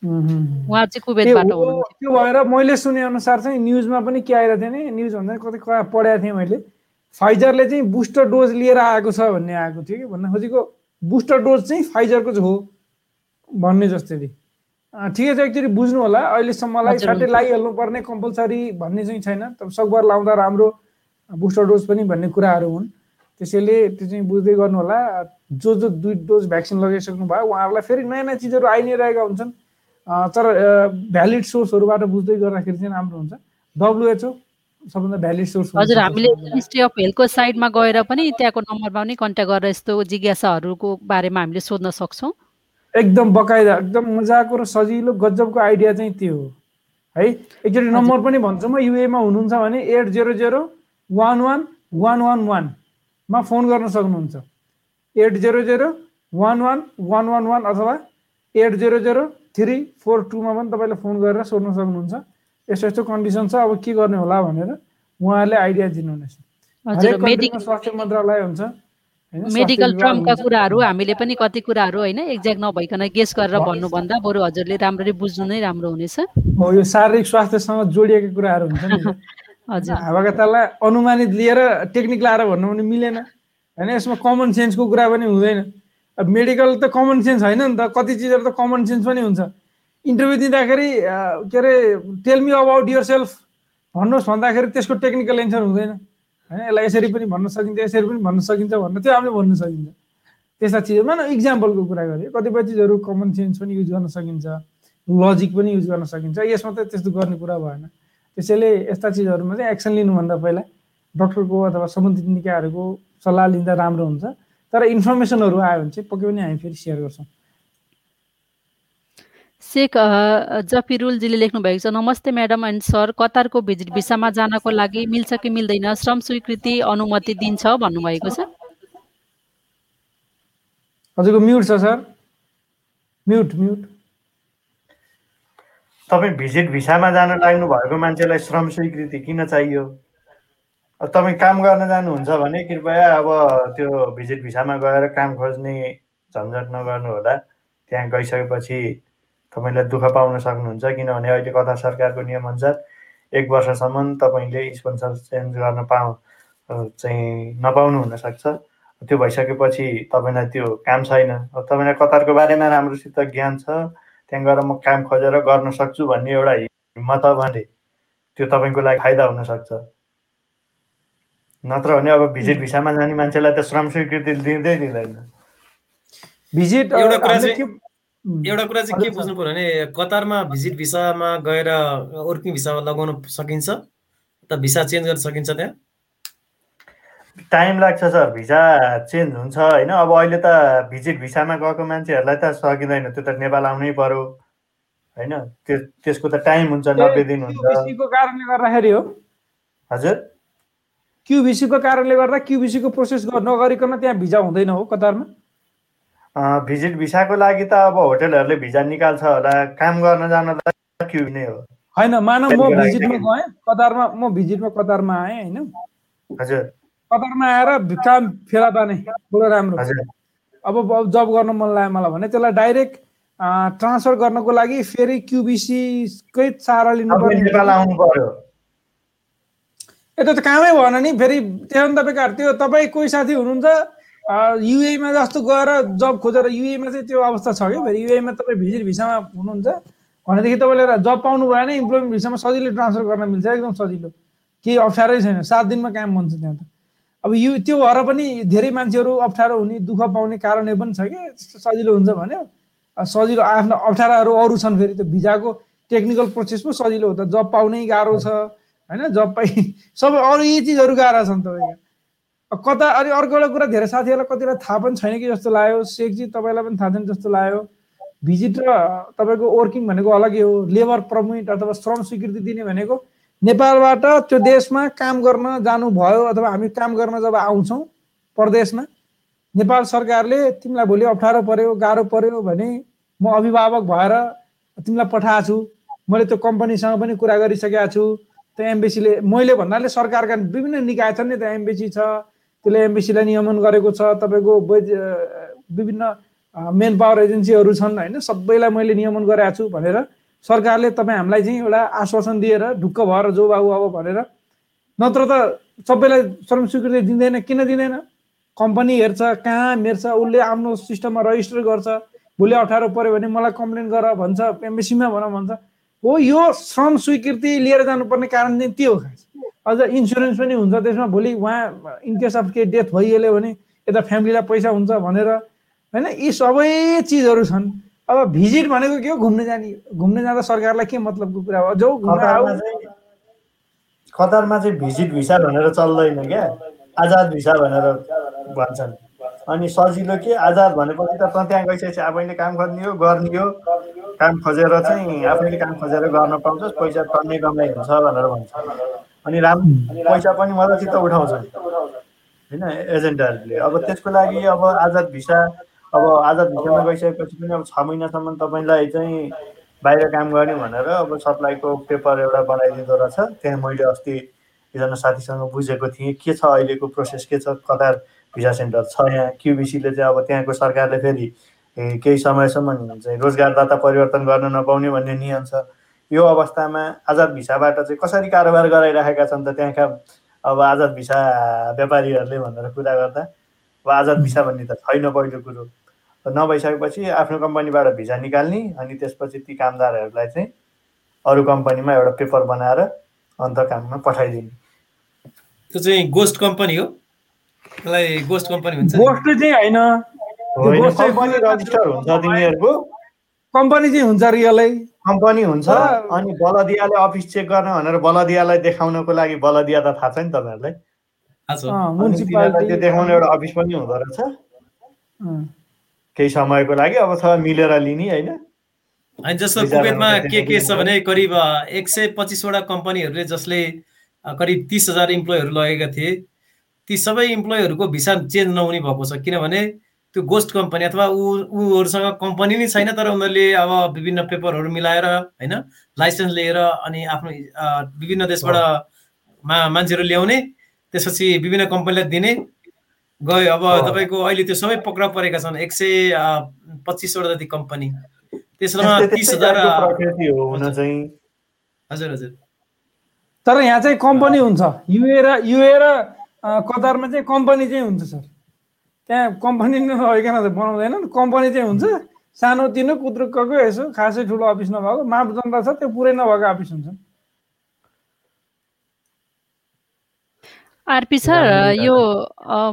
उहाँ चाहिँ त्यो कुवेतबाट त्यो भएर मैले सुने अनुसार चाहिँ न्युजमा पनि के आइरहेको थियो नि न्युज भन्दा कतै कहाँ पढाएको थिएँ मैले। फाइजरले चाहिँ बुस्टर डोज लिएर आएको छ भन्ने आएको थियो कि भन्न खोजेको बुस्टर डोज चाहिँ फाइजरको चाहिँ हो भन्ने जस्तै थियो। अँ, ठिकै छ एकचोटि बुझ्नु होला। अहिलेसम्मलाई हुन्छ। लगाइहाल्नु पर्ने कम्पलसरी भन्ने चाहिँ छैन। तर सकभर लाउँदा राम्रो बुस्टर डोज पनि भन्ने कुराहरू हुन्। त्यसैले त्यो चाहिँ बुझ्दै गर्नु होला। जो जो दुई डोज भ्याक्सिन लगाइसक्नु भयो उहाँहरूलाई फेरि नयाँ नयाँ चिजहरू आइ नै रहेका हुन्छन्। तर भ्यालिड सोर्सहरूबाट बुझ्दै गर्दाखेरि चाहिँ राम्रो हुन्छ। डब्लुएचओ सबभन्दा भ्यालिड सोर्स हजुर हामीले। मिनिस्ट्री अफ हेल्थको साइडमा गएर पनि त्यहाँको नम्बरमा पनि कन्ट्याक्ट गरेर यस्तो जिज्ञासाहरूको बारेमा हामीले सोध्न सक्छौँ। एकदम बकाइदा एकदम मजाको र सजिलो गजबको आइडिया चाहिँ त्यो हो। है एकचोटि नम्बर पनि भन्छु म युएमा हुनुहुन्छ भने eight zero zero one one one one वानमा फोन गर्न सक्नुहुन्छ। Eight zero zero one one one one one अथवा eight zero zero three four टूमा पनि तपाईँले फोन गरेर सोध्न सक्नुहुन्छ। यस्तो यस्तो कन्डिसन छ अब के गर्ने होला भनेर उहाँहरूले आइडिया दिनुहुनेछ। स्वास्थ्य मन्त्रालय हुन्छ। मेडिकल टर्मका। कुराहरू हामीले पनि कति कुराहरू होइन एक्ज्याक्ट नभइकन गेस गरेर भन्नुभन्दा बरु हजुरले राम्ररी बुझ्नु नै राम्रो हुनेछ। हो यो शारीरिक स्वास्थ्यसँग जोडिएका कुराहरू हुन्छ नि। हजुर। हावाकतालाई अनुमानित लिएर टेक्निक लाएर भन्नु पनि मिलेन। होइन यसमा कमन सेन्सको कुरा पनि हुँदैन। अब मेडिकल त कमन सेन्स होइन नि त कति चिजहरू त कमन सेन्स पनि हुन्छ। इन्टरभ्यू दिँदाखेरि के अरे tell me about yourself भन्नुहोस् भन्दाखेरि त्यसको टेक्निकल एन्सर हुँदैन। होइन यसलाई यसरी पनि भन्न सकिन्छ यसरी पनि भन्न सकिन्छ भनेर त्यो हामीले भन्न सकिन्छ। त्यस्ता चिजहरू न इक्जाम्पलको कुरा गरेँ कतिपय चिजहरू कमन सेन्स पनि युज गर्न सकिन्छ लजिक पनि युज गर्न सकिन्छ। यसमा त त्यस्तो गर्ने कुरा भएन। त्यसैले यस्ता चिजहरूमा चाहिँ एक्सन लिनुभन्दा पहिला डक्टरको अथवा सम्बन्धित निकायहरूको सल्लाह लिँदा राम्रो हुन्छ। तर इन्फर्मेसनहरू आयो भने चाहिँ पक्कै पनि हामी फेरि सेयर गर्छौँ। शेख जफिरुलजीले लेख्नु भएको छ नमस्ते म्याडम एन्ड सर कतारको भिजिट भिसामा जानको लागि मिल्छ कि मिल्दैन? श्रम स्वीकृति अनुमति दिन्छ भन्नुभएको छ। हजुरको म्युट छ सर। Mute mute. तपाईँ भिजिट भिसामा जान लाग्नु भएको मान्छेलाई श्रम स्वीकृति किन चाहियो? तपाईँ काम गर्न जानुहुन्छ भने कृपया अब त्यो भिजिट भिसामा गएर काम खोज्ने झन्झट नगर्नु होला। त्यहाँ गइसकेपछि तपाईँलाई दुःख पाउन सक्नुहुन्छ किनभने अहिले कता सरकारको नियमअनुसार एक वर्षसम्म तपाईँले स्पोन्सर चेन्ज गर्न पाउ चाहिँ नपाउनु हुनसक्छ। त्यो भइसकेपछि तपाईँलाई त्यो काम छैन। तपाईँलाई कतारको बारेमा राम्रोसित ज्ञान छ त्यहाँ गएर म काम खोजेर गर्न सक्छु भन्ने एउटा हिम्मत भने त्यो तपाईँको लागि फाइदा हुनसक्छ। नत्र भने अब भिजिट भिसामा जाने मान्छेलाई त श्रम स्वीकृति दिँदै दिँदैन। भिजिट एउटा कुरा चाहिँ- एउटा कुरा चाहिँ के। बुझ्नु पर्यो भने कतारमा भिजिट भिसामा गएर वर्किङ भिसा लगाउन सकिन्छ? त भिसा चेन्ज गर्न सकिन्छ त्यहाँ? टाइम लाग्छ सर भिसा चेन्ज हुन्छ होइन? अब अहिले त भिजिट भिसामा गएको मान्छेहरूलाई त सकिँदैन त्यो त नेपाल आउनै पर्यो होइन? त्यो त्यसको त टाइम हुन्छ नब्बे दिन हुन्छ। कारणले गर्दाखेरि हो। हजुर? क्युबिसीको कारणले गर्दा क्युबिसीको प्रोसेस गर- नगरिकन त्यहाँ भिजा हुँदैन हो कतारमा? भिजिट भिसाको लागि त अब होटेलहरूले भिजा निकाल्छ होला। काम गर्न जानलाई क्यु नै हो। होइन मानव म भिजिटमा गएँ। कतारमा म भिजिटमा कतारमा आएँ होइन? हजुर। कतारमा आएर काम फेला ताने। बडो राम्रो। अब जब गर्न मन लाग्यो मलाई भने त्यसलाई डाइरेक्ट ट्रान्सफर गर्नको लागि फेरि क्युबिसीकै सहारा आउनु पर्यो। यता त कामै भएन नि फेरि त्यहाँ त बेकार त्यो तपाईँ कोही साथी हुनुहुन्छ युएमा जस्तो गएर जब खोजेर युएमा चाहिँ त्यो अवस्था छ कि फेरि युएमा तपाईँ भिजिट भिसामा हुनुहुन्छ भनेदेखि तपाईँले जब पाउनु भएन इम्प्लोइमेन्ट भिसामा सजिलै ट्रान्सफर गर्न मिल्छ एकदम सजिलो। केही अप्ठ्यारै छैन सात दिनमा काम बन्छ त्यहाँ त। अब यो त्यो भएर पनि धेरै मान्छेहरू अप्ठ्यारो हुने दुःख पाउने कारणले पनि छ कि? सजिलो हुन्छ भने सजिलो आफ्नो अप्ठ्याराहरू अरू छन् फेरि त्यो भिजाको टेक्निकल प्रोसेस पो सजिलो हो त। जब पाउनै गाह्रो छ। होइन? जब सबै अरू यी चिजहरू गाह्रो छन् तपाईँको कता अनि अर्को एउटा कुरा धेरै साथीहरूलाई कतिलाई थाहा पनि छैन कि जस्तो लाग्यो। सेकजी तपाईँलाई पनि थाहा छैन जस्तो लाग्यो। भिजिट र तपाईँको वर्किङ भनेको अलगै हो। लेबर पर्मिट अथवा श्रम स्वीकृति दिने भनेको नेपालबाट त्यो देशमा काम गर्न जानुभयो अथवा हामी काम गर्न जब आउँछौँ परदेशमा नेपाल सरकारले तिमीलाई भोलि अप्ठ्यारो पर्यो गाह्रो पर्यो भने म अभिभावक भएर तिमीलाई पठाएको छु। मैले त्यो कम्पनीसँग पनि कुरा गरिसकेको छु। त्यो एम्बेसीले मैले भन्नाले सरकारका विभिन्न निकाय छन् नि त्यहाँ एम्बेसी छ त्यसले एम्बेसीलाई नियमन गरेको छ तपाईँको विभिन्न मेन पावर एजेन्सीहरू छन् होइन सबैलाई मैले नियमन गरेको छु भनेर सरकारले तपाईँ हामीलाई चाहिँ एउटा आश्वासन दिएर ढुक्क भएर जो बाबु अब भनेर नत्र त सबैलाई श्रम स्वीकृति दिँदैन किन दिँदैन? कम्पनी हेर्छ कहाँ हेर्छ उसले आफ्नो सिस्टममा रजिस्टर गर्छ भोलि अप्ठ्यारो पऱ्यो भने मलाई कम्प्लेन गर भन्छ एमबिसीमा भन भन्छ। हो यो श्रम स्वीकृति लिएर जानुपर्ने कारण चाहिँ त्यो अझ इन्सुरेन्स पनि हुन्छ त्यसमा भोलि उहाँ इनकेस अफ केही डेथ भइहाल्यो भने यता फ्यामिलीलाई पैसा हुन्छ भनेर होइन? यी सबै चिजहरू छन्। अब भिजिट भनेको के हो? घुम्न जाने घुम्न जाँदा सरकारलाई के मतलबको कुरा हो? जो कतारमा चाहिँ भिजिट भिसा भनेर चल्दैन क्या। आजाद भिसा भनेर भन्छन्। अनि सजिलो के? आजाद भनेपछि त त्यहाँ गइसकेपछि आफैले काम गर्ने हो गर्ने हो। काम खोजेर चाहिँ आफैले काम खोजेर गर्न पाउँछस् पैसा टन्नै कमाइ हुन्छ भनेर भन्छ। अनि राम्रो पैसा पनि मजासित उठाउँछ। होइन? एजेन्टहरूले अब त्यसको लागि अब आजाद भिसा अब आजाद भिसामा गइसकेपछि पनि अब छ महिनासम्म तपाईँलाई चाहिँ बाहिर काम गर्ने भनेर अब सप्लाईको पेपर एउटा बनाइदिँदो रहेछ। त्यहाँ मैले अस्ति एकजना साथीसँग बुझेको थिएँ के छ अहिलेको प्रोसेस के छ कतार भिसा सेन्टर छ यहाँ। क्युबिसीले चाहिँ अब त्यहाँको सरकारले फेरि केही समयसम्म चाहिँ रोजगारदाता परिवर्तन गर्न नपाउने भन्ने नियम छ। यो अवस्थामा आजाद भिसाबाट चाहिँ कसरी कारोबार गराइराखेका छन् त त्यहाँका अब आजाद भिसा व्यापारीहरूले भनेर कुरा गर्दा अब आजाद भिसा भन्ने त छैन पहिलो कुरो। नभइसकेपछि आफ्नो कम्पनीबाट भिजा निकाल्ने अनि त्यसपछि ती कामदारहरूलाई चाहिँ अरू कम्पनीमा एउटा पेपर बनाएर अन्त काममा पठाइदिने। त्यो चाहिँ गोस्ट कम्पनी हो? त्यसलाई गोस्ट कम्पनी हुन्छ गोस्ट चाहिँ होइन। कम्पनी रजिस्टर हुन्छ तिनीहरूको। कम्पनी चाहिँ हुन्छ रियलै। कम्पनी हुन्छ अनि बलदियाले अफिस चेक गर्न भनेर बलदियालाई देखाउनको लागि बलदिया त थाहा छ नि तपाईँहरूलाई। त्यो देखाउने एउटा अफिस पनि हुँदो रहेछ। केही समयको लागि अब छ मिलेर लिने होइन। होइन जस्तो कुवेतमा के के छ भने करिब एक सय पच्चिसवटा कम्पनीहरूले जसले करिब तिस हजार इम्प्लोइहरू लगेका थिए। ती सबै इम्प्लोइहरूको भिसा चेन्ज नहुने भएको छ। किनभने त्यो गोस्ट कम्पनी अथवा ऊ ऊहरूसँग कम्पनी नै छैन तर उनीहरूले अब विभिन्न पेपरहरू मिलाएर होइन लाइसेन्स लिएर अनि आफ्नो विभिन्न देशबाट मा मान्छेहरू ल्याउने त्यसपछि विभिन्न कम्पनीलाई दिने गयो। अब तपाईँको अहिले त्यो सबै पक्रा परेका छन् एक सय पच्चिसवटा जति कम्पनी त्यसमा तिस हजार। हजुर हजुर। तर यहाँ चाहिँ कम्पनी हुन्छ। युए र युए र कतारमा चाहिँ कम्पनी चाहिँ हुन्छ सर। त्यहाँ कम्पनी नभइकन त बनाउँदैन। कम्पनी चाहिँ हुन्छ। सानो तिनो कुद्रुकको यसो खासै ठुलो अफिस नभएको मापदण्ड छ त्यो पुरै नभएको अफिस हुन्छ। आरपी सर यो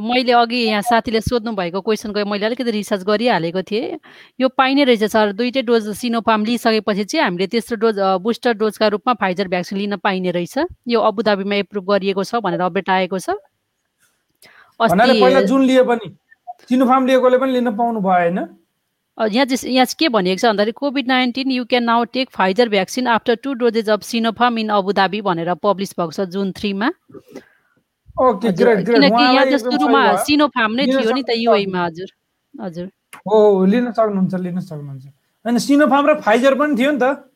मैले अघि यहाँ साथीले सोध्नु भएको क्वेसनको मैले अलिकति रिसर्च गरिहालेको थिएँ। यो पाइने रहेछ सर दुइटै डोज सिनोफार्म लिइसकेपछि चाहिँ हामीले तेस्रो डोज बुस्टर डोजका रूपमा फाइजर भ्याक्सिन लिन पाइने रहेछ। यो अबुधाबीमा एप्रुभ गरिएको छ भनेर अपडेट आएको छ। जुन लिए पनि सिनोफार्म लिएकोले पनि लिन पाउनु भयो होइन? यहाँ चाहिँ यहाँ चाहिँ के भनिएको छ भन्दाखेरि covid nineteen you can now take Pfizer vaccine after two doses of Sinopharm in Abu Dhabi भनेर पब्लिस भएको छ जुन थ्रीमा। किनकि यहाँ त सुरुमा सिनोफार्म नै थियो नि त युएमा हजुर। हजुर। हो लिन सक्नुहुन्छ लिन सक्नुहुन्छ। होइन सिनोफार्म र फाइजर पनि थियो नि त।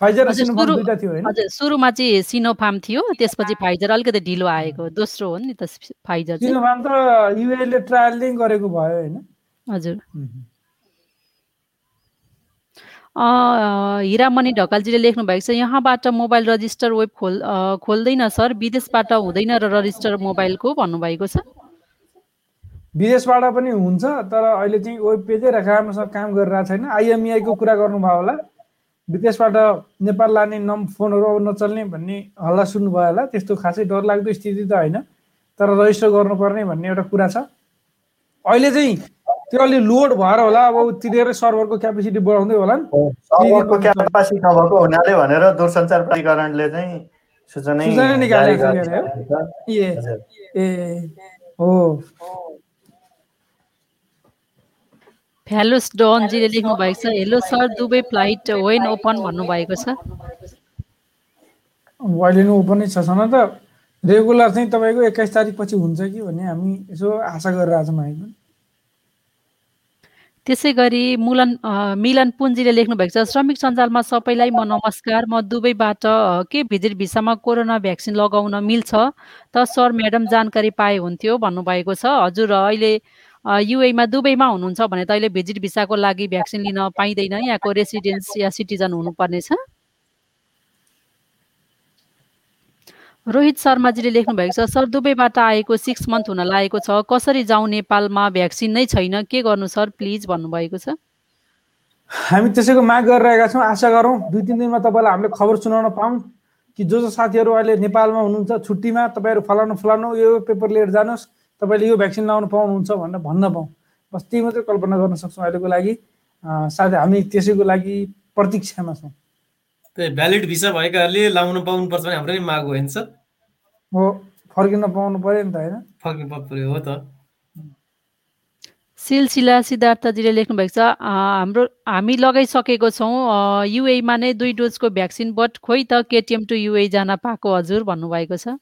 फाइजर दुईटा थियो हैन हजुर सुरुमा चाहिँ सिनोफार्म थियो त्यसपछि फाइजर अलिकति ढिलो आएको दोस्रो हो नि त फाइजर सिनोफार्म त युएले ट्रायल गरेको भयो हैन हजुर। हिरामणि ढकालजीले लेख्नु भएको छ यहाँबाट मोबाइल रजिस्टर वेब खोल खोल्दैन सर। विदेशबाट हुँदैन र रजिस्टर मोबाइलको भन्नुभएको छ। विदेशबाट पनि हुन्छ तर अहिले चाहिँ वेब पेजै राम्रोसँग काम गरिरहेको छैन। आइएमइआईको कुरा गर्नुभयो होला। विदेशबाट नेपाल लाने नम फोनहरू अब नचल्ने भन्ने हल्ला सुन्नुभयो होला। त्यस्तो खासै डरलाग्दो स्थिति त होइन। तर रजिस्टर गर्नुपर्ने भन्ने एउटा कुरा छ। अहिले चाहिँ त्यो अलि लोड भएर होला। अब तिनीहरू सर्भरको क्यापेसिटी बढाउँदै होला नि नभएको हुनाले भनेर दूरसञ्चार प्राधिकरणले चाहिँ सूचना निकालेको। ए हो। फ्यालोस डनजीले लेख्नु भएको छ hello sir Dubai flight when open भन्नुभएको छ। अब अहिले नै ओपन नै छ सन त रेगुलर चाहिँ तपाईँको एक्काइस तारिक पछि हुन्छ कि भन्ने हामी यसो आशा गरिरहेको छौँ हामी पनि त्यसै गरी मुलन मिलन पुन्जीले लेख्नु भएको छ श्रमिक सञ्जालमा सबैलाई म नमस्कार म दुबईबाट के भिजिट भिसामा कोरोना भ्याक्सिन लगाउन मिल्छ? त सर म्याडम जानकारी पाए हुन्थ्यो भन्नुभएको छ। हजुर अहिले युएमा दुबईमा हुनुहुन्छ भने त अहिले भिजिट भिसाको लागि भ्याक्सिन लिन पाइँदैन यहाँको रेसिडेन्स या सिटिजन हुनुपर्नेछ? रोहित शर्माजीले लेख्नु भएको छ सर दुबईबाट आएको सिक्स मन्थ हुन लागेको छ कसरी जाउँ नेपालमा? भ्याक्सिन नै छैन के गर्नु सर? प्लिज भन्नुभएको छ। हामी त्यसैको माग गरिरहेका छौँ आशा गरौँ दुई तिन दिनमा तपाईँलाई हामीले खबर सुनाउन पाऊँ कि जो जो साथीहरू अहिले नेपालमा हुनुहुन्छ छुट्टीमा तपाईँहरू फलानु फलानु यो पेपर लिएर जानुहोस्। तपाईँले यो भ्याक्सिन लाउनु पाउनुहुन्छ भनेर भन्न पाऊँ। बस त्यही मात्रै कल्पना गर्न सक्छौँ अहिलेको लागि। अँ, साथै हामी त्यसैको लागि प्रतीक्षामा छौँ। त्यही भ्यालिड भिसा भएकाहरूले लाउनु पाउनुपर्छ भने हाम्रो पनि माग हो नि सर। हो फर्किन पाउनु पऱ्यो नि त होइन। फर्किनु पर्यो हो त। सिलसिला सिद्धार्थजीले लेख्नु भएको छ अ, हाम्रो हामी लगाइसकेको छौँ युएमा नै दुई डोजको भ्याक्सिन बट खोइ त केटिएम टु युए जान पाएको हजुर भन्नुभएको छ।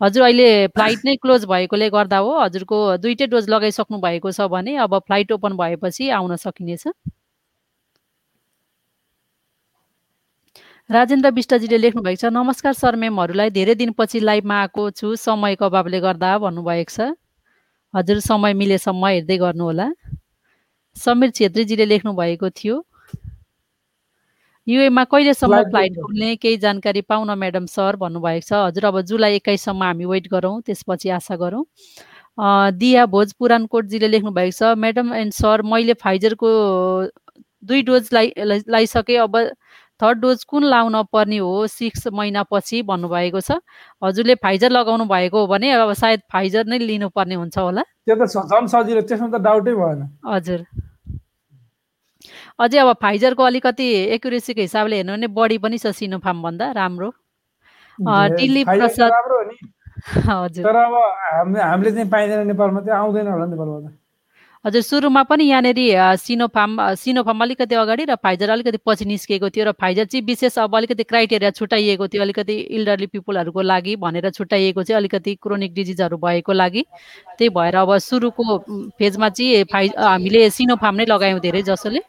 हजुर अहिले फ्लाइट नै क्लोज भएकोले गर्दा हो। हजुरको दुइटै डोज लगाइसक्नु भएको छ भने अब फ्लाइट ओपन भएपछि आउन सकिनेछ। राजेन्द्र विष्टजीले लेख्नु भएको छ नमस्कार सर म्यामहरूलाई धेरै दिनपछि लाइभमा आएको छु। समयको अभावले गर्दा भन्नुभएको छ। हजुर समय मिलेसम्म हेर्दै गर्नुहोला। समीर छेत्रीजीले लेख्नु भएको थियो युएमा कहिलेसम्म फ्लाइट. खुल्ने केही जानकारी पाउन म्याडम सर भन्नुभएको छ। हजुर अब जुलाई एक्काइससम्म हामी वेट गरौँ त्यसपछि आशा गरौँ। दिया भोज पुरानकोटजीले लेख्नु भएको छ म्याडम एन्ड सर मैले फाइजरको दुई डोज लाइ लाइ- लाइसकेँ अब थर्ड डोज कुन लाउन पर्ने हो सिक्स महिनापछि भन्नुभएको छ। हजुरले फाइजर लगाउनु भएको हो भने अब सायद फाइजर नै लिनुपर्ने हुन्छ होला। त्यो त झन् सजिलो त्यसमा त डाउटै भएन। हजुर। अझै अब फाइजरको अलिकति एक्युरेसीको हिसाबले हेर्नु भने बढी पनि छ सिनोफार्म भन्दा राम्रो। प्रसाद- हजुर। तर अब हामीले चाहिँ पाइँदैन नेपालमा त्यो आउँदैन होला नेपालमा त हजुर सुरुमा पनि यहाँनिर सिनोफार्म सिनोफार्म अलिकति अगाडि र फाइजर अलिकति पछि निस्किएको थियो र फाइजर चाहिँ विशेष अब अलिकति क्राइटेरिया छुट्याइएको थियो अलिकति इल्डरली पिपुलहरूको लागि भनेर छुट्याइएको चाहिँ अलिकति क्रोनिक डिजिजहरू भएको लागि। त्यही भएर अब सुरुको फेजमा चाहिँ फाइ हामीले सिनोफार्म नै लगायौँ धेरै जसोले।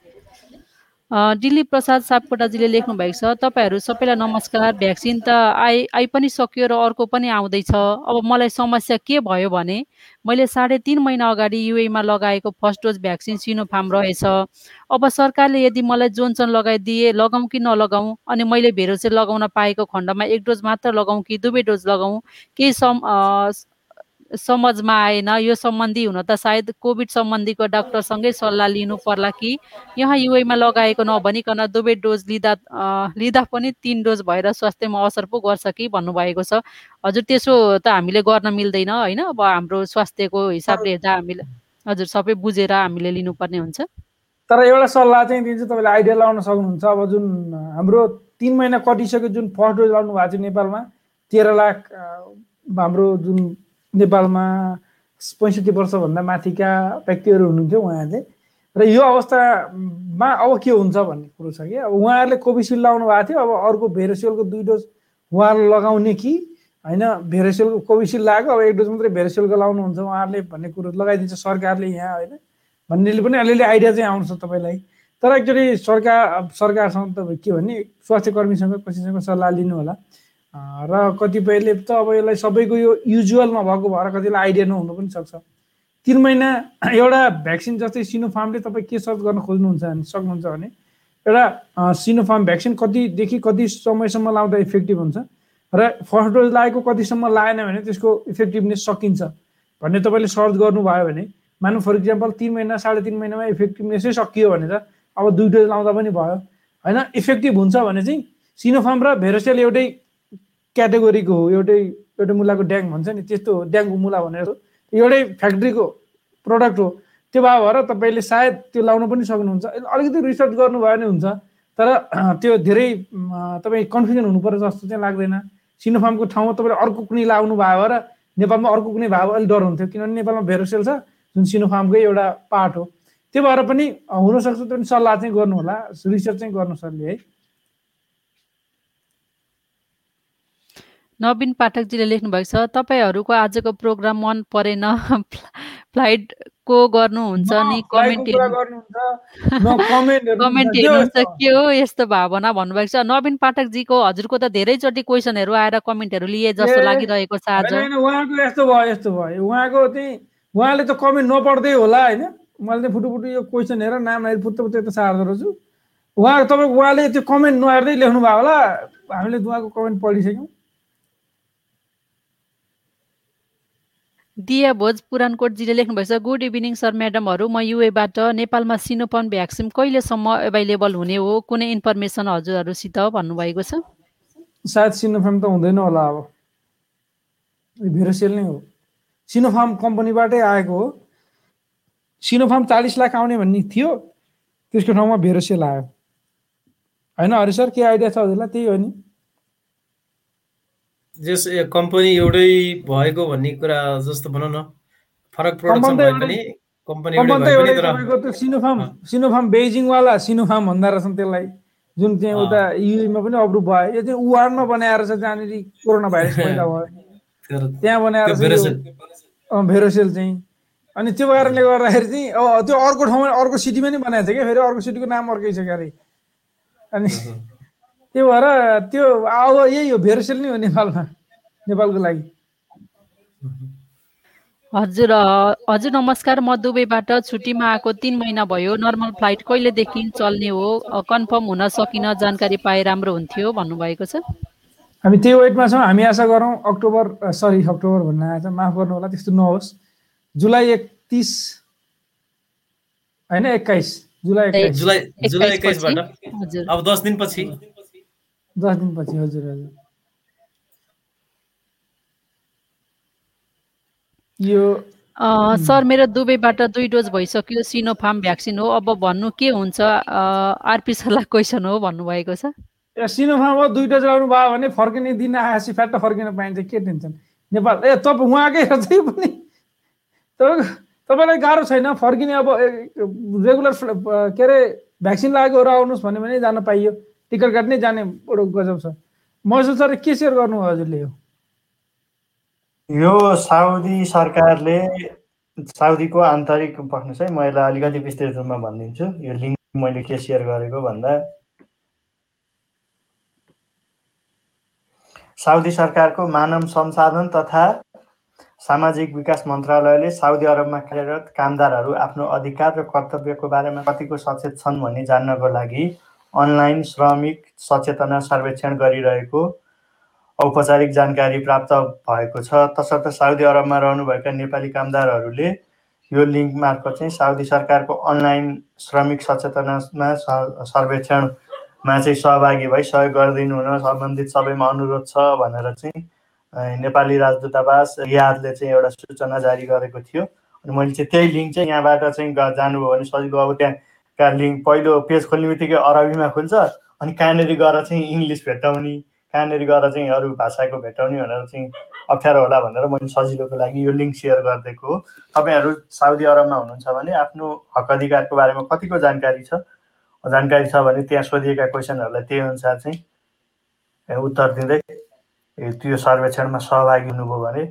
दिलीप प्रसाद सापकोटाजीले लेख्नु भएको छ तपाईँहरू सबैलाई नमस्कार भ्याक्सिन त आइ आइ पनि सक्यो र अर्को पनि आउँदैछ। अब मलाई समस्या के भयो भने मैले साढे तिन महिना अगाडि युएमा लगाएको फर्स्ट डोज भ्याक्सिन सिनोफार्म रहेछ। अब सरकारले यदि मलाई जोन्सन लगाइदिए लगाउँ कि नलगाउँ अनि मैले भेरोसेल लगाउन पाएको खण्डमा एक डोज मात्र लगाउँ कि दुवै डोज लगाउँ केही सम समझमा आएन यो सम्बन्धी हुन त सायद कोभिड सम्बन्धीको डाक्टरसँगै सल्लाह लिनु पर्ला कि? यहाँ युएमा लगाएको नभनिकन दुवै डोज लिँदा लिँदा पनि तिन डोज भएर स्वास्थ्यमा असर पो गर्छ कि भन्नुभएको छ। हजुर त्यसो त हामीले गर्न मिल्दैन होइन? अब हाम्रो स्वास्थ्यको हिसाबले हेर्दा हामीले हजुर सबै बुझेर हामीले लिनुपर्ने हुन्छ। तर एउटा सल्लाह चाहिँ दिन्छु तपाईँले आइडिया लगाउन सक्नुहुन्छ। अब जुन हाम्रो तिन महिना कटिसक्यो जुन फर्स्ट डोज लाउनु भएको छ नेपालमा तेह्र लाख हाम्रो जुन नेपालमा पैँसठी वर्षभन्दा माथिका व्यक्तिहरू हुनुहुन्थ्यो उहाँहरूले। र यो अवस्थामा अब के हुन्छ भन्ने कुरो छ कि? अब उहाँहरूले कोभिसिल्ड लाउनु भएको थियो अब अर्को भेरोसियलको दुई डोज उहाँहरूले लगाउने कि? होइन भेरोसियलको कोभिसिल्ड लगाएको अब एक डोज मात्रै भेरोसियलको लाउनुहुन्छ उहाँहरूले भन्ने कुरो लगाइदिन्छ सरकारले यहाँ होइन? भन्नेले पनि अलिअलि आइडिया चाहिँ आउँछ तपाईँलाई। तर एक्चुअली सरकार सरकारसँग तपाईँ के भने स्वास्थ्य कर्मीसँग कसैसँग सल्लाह लिनु होला। र कतिपयले त अब यसलाई सबैको यो युजुअल नभएको भएर कतिलाई आइडिया नहुनु पनि सक्छ। तिन महिना एउटा भ्याक्सिन जस्तै सिनोफार्मले तपाईँ के सर्च गर्न खोज्नुहुन्छ भने सक्नुहुन्छ भने एउटा सिनोफार्म भ्याक्सिन कतिदेखि कति समयसम्म लाउँदा इफेक्टिभ हुन्छ र फर्स्ट डोज लागेको कतिसम्म लागेन भने त्यसको इफेक्टिभनेस सकिन्छ भन्ने तपाईँले सर्च गर्नुभयो भने मानौँ फर इक्जाम्पल तिन महिना साढे तिन महिनामा इफेक्टिभनेसै सकियो भने त अब दुई डोज लाउँदा पनि भयो। होइन इफेक्टिभ हुन्छ भने चाहिँ सिनोफार्म र भेरोसेल एउटै क्याटेगोरीको हो एउटै एउटै मुलाको ड्याङ भन्छ नि त्यस्तो हो ड्याङको मुला भनेर एउटै फ्याक्ट्रीको प्रडक्ट हो। त्यो भए भएर तपाईँले सायद त्यो लाउन पनि सक्नुहुन्छ। अलिकति रिसर्च गर्नुभयो भने हुन्छ तर त्यो धेरै तपाईँ कन्फ्युजन हुनु पर्छ जस्तो चाहिँ लाग्दैन। सिनोफार्मको ठाउँमा तपाईँले अर्को कुनै लाउनु भयो भएर नेपालमा अर्को कुनै भयो अलिक डर हुन्थ्यो। किनभने नेपालमा भेरोसेल छ जुन सिनोफार्मकै एउटा पार्ट हो। त्यो भएर पनि हुनसक्छ त्यो पनि सल्लाह चाहिँ गर्नु होला। रिसर्च चाहिँ गर्नु सरले है। नवीन पाठकजीले लेख्नु भएको छ तपाईँहरूको आजको प्रोग्राम मन परेन फ्लाइट को गर्नुहुन्छ नि कमेन्ट कमेन्ट हेर्नुहुन्छ के हो यस्तो भावना भन्नुभएको छ। नवीन पाठकजीको हजुरको त धेरैचोटि क्वेसनहरू आएर कमेन्टहरू लिए जस्तो लागिरहेको छ आज। उहाँको यस्तो भयो यस्तो भयो। उहाँको चाहिँ उहाँले त कमेन्ट नपढ्दै होला होइन? मैले चाहिँ फुटु फुटु यो क्वेसन हेरेर नाम हेरेर फुत्तो फुत्तो यता सार्दो रहेछु। उहाँ तपाईँ उहाँले त्यो कमेन्ट नहेर्दै लेख्नु भयो होला। हामीले उहाँको कमेन्ट पढिसक्यौँ। दिया भोज पुरानकोटजीले लेख्नुभएको छ गुड इभिनिङ सर म्याडमहरू म युएबाट नेपालमा सिनोपन भ्याक्सिन कहिलेसम्म एभाइलेबल हुने हो? कुनै इन्फर्मेसन हजुरहरूसित भन्नुभएको छ? सायद सिनोफार्म त हुँदैन होला अब। भेरोसेल नै हो। सिनोफार्म कम्पनीबाटै आएको हो। सिनोफार्म चालिस लाख आउने भन्ने थियो। त्यसको ठाउँमा भेरोसेल आयो। होइन हरि सर के आइडिया छ हजुरलाई? त्यही हो नि। जस कम्पनी एउटै भएको भन्ने कुरा जस्तो भनौँ न फरक प्रोडक्सन भए पनि कम्पनी एउटै भए पनि तर सिनोफार्म सिनोफार्म बेजिङवाला सिनोफार्म भन्दा रहेछन् त्यसलाई। जुन चाहिँ उता युमा पनि अप्रुभ भयो। यो चाहिँ वुहानमा बनाएर छ जहाँनिर कोरोना भाइरस पैदा भयो। त्यहाँ बनाएर भेरोसेल। चाहिँ। अनि त्यो कारणले गर्दाखेरि चाहिँ त्यो अर्को ठाउँमा अर्को सिटीमा नै बनाएको छ क्या। फेरि अर्को सिटीको नाम अर्कै छ क्यारे। अनि त्यो भएर त्यो अब यही हो भेरोसेल नै हो नेपालमा नेपालको लागि। हजुर हजुर नमस्कार। म दुबईबाट छुट्टीमा आएको तिन महिना भयो। नर्मल फ्लाइट कहिलेदेखि चल्ने हो कन्फर्म हुन सकिन जानकारी पाए राम्रो हुन्थ्यो भन्नुभएको छ। हामी त्यही वेटमा छौँ हामी आशा गरौँ अक्टोबर सरी अक्टोबर भन्न आएछ माफ गर्नु होला त्यस्तो नहोस्। जुलाई एकतिस होइन एक्काइस जुलाई जुलाई जुलाई एक्काइसबाट अब दस दिनपछि। दस दिनपछि हजुर हजुर। यो सर मेरो दुबईबाट दुई डोज भइसक्यो सिनोफार्म भ्याक्सिन हो। अब भन्नु के हुन्छ आरपी सरलाई क्वेसन हो भन्नुभएको छ। सिनोफार्म हो दुई डोज लगाउनु भयो भने फर्किने दिन आएपछि फ्याट फर्किन पाइन्छ के टेन्सन? नेपाल ए तपाईँ उहाँकै चाहिँ पनि। तपाईँलाई गाह्रो छैन फर्किने अब रेगुलर के अरे भ्याक्सिन लागेकोहरू आउनुहोस् भन्यो भने जान पाइयो। टिकट काट्नै जाने बडो गजब छ। महसुस सर के सेयर गर्नु हजुरले यो? यो साउदी सरकारले साउदीको आन्तरिक पख्नुहोस् है म यसलाई अलिकति विस्तृत रूपमा भनिदिन्छु। यो लिङ्क मैले के सेयर गरेको भन्दा साउदी सरकारको मानव संसाधन तथा सामाजिक विकास मन्त्रालयले साउदी अरबमा कार्यरत कामदारहरू आफ्नो अधिकार र कर्तव्यको बारेमा कतिको सचेत छन् भन्ने जान्नको लागि अनलाइन श्रमिक सचेतना सर्वेक्षण गरिरहेको औपचारिक जानकारी प्राप्त भएको छ। तसर्थ साउदी अरबमा रहनुभएका नेपाली कामदारहरूले यो लिङ्क मार्फत चाहिँ साउदी सरकारको अनलाइन श्रमिक सचेतनामा सर्वेक्षणमा चाहिँ सहभागी भई सहयोग गरिदिनु हुन सम्बन्धित सबैमा अनुरोध छ भनेर चाहिँ नेपाली राजदूतावास यादले चाहिँ एउटा सूचना जारी गरेको थियो। अनि मैले चाहिँ त्यही लिङ्क चाहिँ यहाँबाट चाहिँ जानुभयो भने सजिलो अब त्यहाँ का लिङ्क पहिलो पेज खोल्ने बित्तिकै अरबीमा खुल्छ। अनि कहाँनिर गएर चाहिँ इङ्ग्लिस भेट्टाउने कहाँनिर गएर चाहिँ अरू भाषाको भेट्टाउने भनेर चाहिँ अप्ठ्यारो होला भनेर मैले सजिलोको लागि यो लिङ्क सेयर गरिदिएको हो। तपाईँहरू साउदी अरबमा हुनुहुन्छ भने आफ्नो हक अधिकारको बारेमा कतिको जानकारी छ? जानकारी छ भने त्यहाँ सोधिएका क्वेसनहरूलाई त्यही अनुसार चाहिँ उत्तर दिँदै त्यो सर्वेक्षणमा सहभागी हुनुभयो भने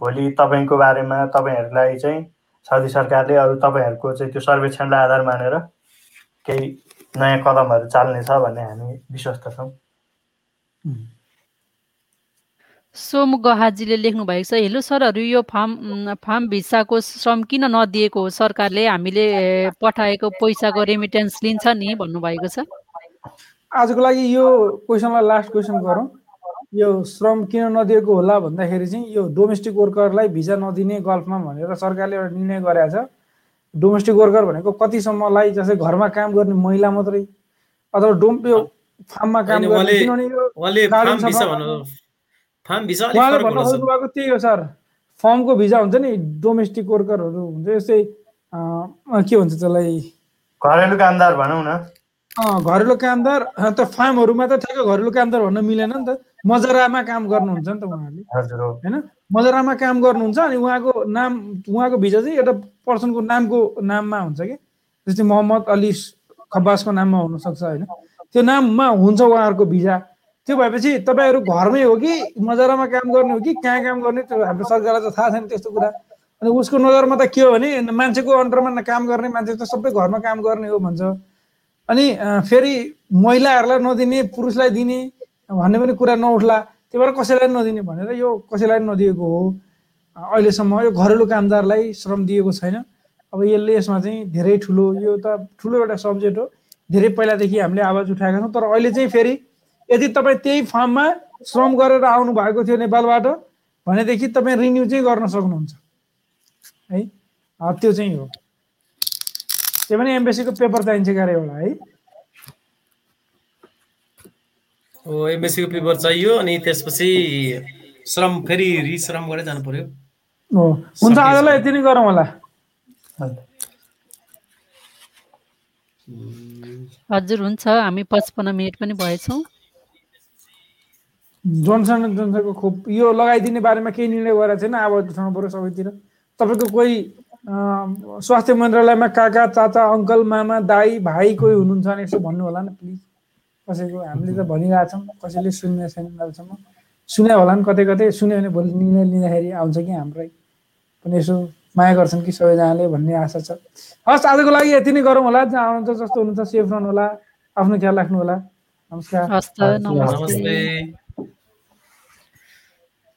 भोलि तपाईँको बारेमा तपाईँहरूलाई चाहिँ साउदी सरकारले अरू तपाईँहरूको चाहिँ त्यो सर्वेक्षणलाई आधार मानेर केही नयाँ कदमहरू चाल्नेछ भन्ने हामी विश्वस्त छौँ। सोम गहाजीले लेख्नु भएको छ हेलो सरहरू यो फार्म फार्म भिसाको श्रम किन नदिएको हो? सरकारले हामीले पठाएको पैसाको रेमिटेन्स लिन्छ नि भन्नुभएको छ। आजको लागि यो क्वेसनलाई लास्ट क्वेसन गरौँ। यो श्रम किन नदिएको होला भन्दाखेरि चाहिँ यो डोमेस्टिक वर्करलाई भिजा नदिने गल्फमा भनेर सरकारले एउटा निर्णय गरेको छ। डोमेस्टिक वर्कर भनेको कतिसम्मलाई जस्तै घरमा काम गर्ने महिला मात्रै अथवा डोम यो फार्ममा काम गर्ने उहाँले- भन्नु खोज्नु भएको त्यही हो सर। फर्मको भिजा हुन्छ नि डोमेस्टिक वर्करहरू हुन्छ। यस्तै अँ, के भन्छ त्यसलाई? घरेलु कामदार भनौँ न। अँ, घरेलु कामदार त फार्महरूमा त ठ्याक्क घरेलु कामदार भन्न मिलेन नि त। मजरामा काम गर्नुहुन्छ नि त उहाँहरूले होइन? मजरामा काम गर्नुहुन्छ अनि उहाँको नाम उहाँको भिजा चाहिँ एउटा पर्सनको नामको नाममा हुन्छ कि? जस्तै मोहम्मद अली खब्बासको नाममा हुनसक्छ होइन? त्यो नाममा हुन्छ उहाँहरूको भिजा। त्यो भएपछि तपाईँहरू घरमै हो कि मजरामा काम गर्ने हो कि कहाँ काम गर्ने त्यो हाम्रो सरकारलाई त थाहा छैन त्यस्तो कुरा। अनि उसको नजरमा त के हो भने मान्छेको अन्डरमा काम गर्ने मान्छे त सबै घरमा काम गर्ने हो भन्छ। अनि फेरि महिलाहरूलाई नदिने पुरुषलाई दिने भन्ने पनि कुरा नउठला त्यही भएर कसैलाई नदिने भनेर यो कसैलाई नदिएको हो। अहिलेसम्म यो घरेलु कामदारलाई श्रम दिएको छैन। अब यसले यसमा चाहिँ धेरै ठुलो यो त ठुलो एउटा सब्जेक्ट हो। धेरै पहिलादेखि हामीले आवाज उठाएका छौँ तर अहिले चाहिँ फेरि यदि तपाईँ त्यही फार्ममा श्रम गरेर आउनु भएको थियो नेपालबाट भनेदेखि तपाईँ रिन्यू चाहिँ गर्न सक्नुहुन्छ। है त्यो चाहिँ हो। त्यो पनि एम्बेसीको पेपर चाहिन्छ क्यारे एउटा है हो एमएससीको पेपर चाहियो अनि त्यसपछि श्रम फेरि रिश्रम गरेर जानु पर्यो। हुन्छ आजलाई यति नै गरौँ होला। हजुर। हुन्छ। हामी पचपन्न मिनट पनि भएछौँ। जोनसन एन्ड जोनसनको खोप यो लगाइदिने बारेमा केही निर्णय गरेको छैन आवाज उठाउनु पऱ्यो सबैतिर। तपाईँको कोही स्वास्थ्य मन्त्रालयमा काका चाचा अङ्कल मामा दाई भाइ कोही हुनुहुन्छ भने यसो भन्नु होला न प्लिज। कसैको हामीले त भनिरहेछौँ कसैले सुन्ने छैन अहिलेसम्म। सुन्यो होला नि कतै कतै सुन्यो भने भोलि निर्णय लिँदाखेरि आउँछ कि हाम्रै। पनि यसो माया गर्छन् कि सबैजनाले भन्ने आशा छ। हस् आजको लागि यति नै गरौँ होला। जहाँ आउनुहुन्छ जस्तो हुनुहुन्छ सेफ रहनु होला। आफ्नो ख्याल राख्नु होला। नमस्कार।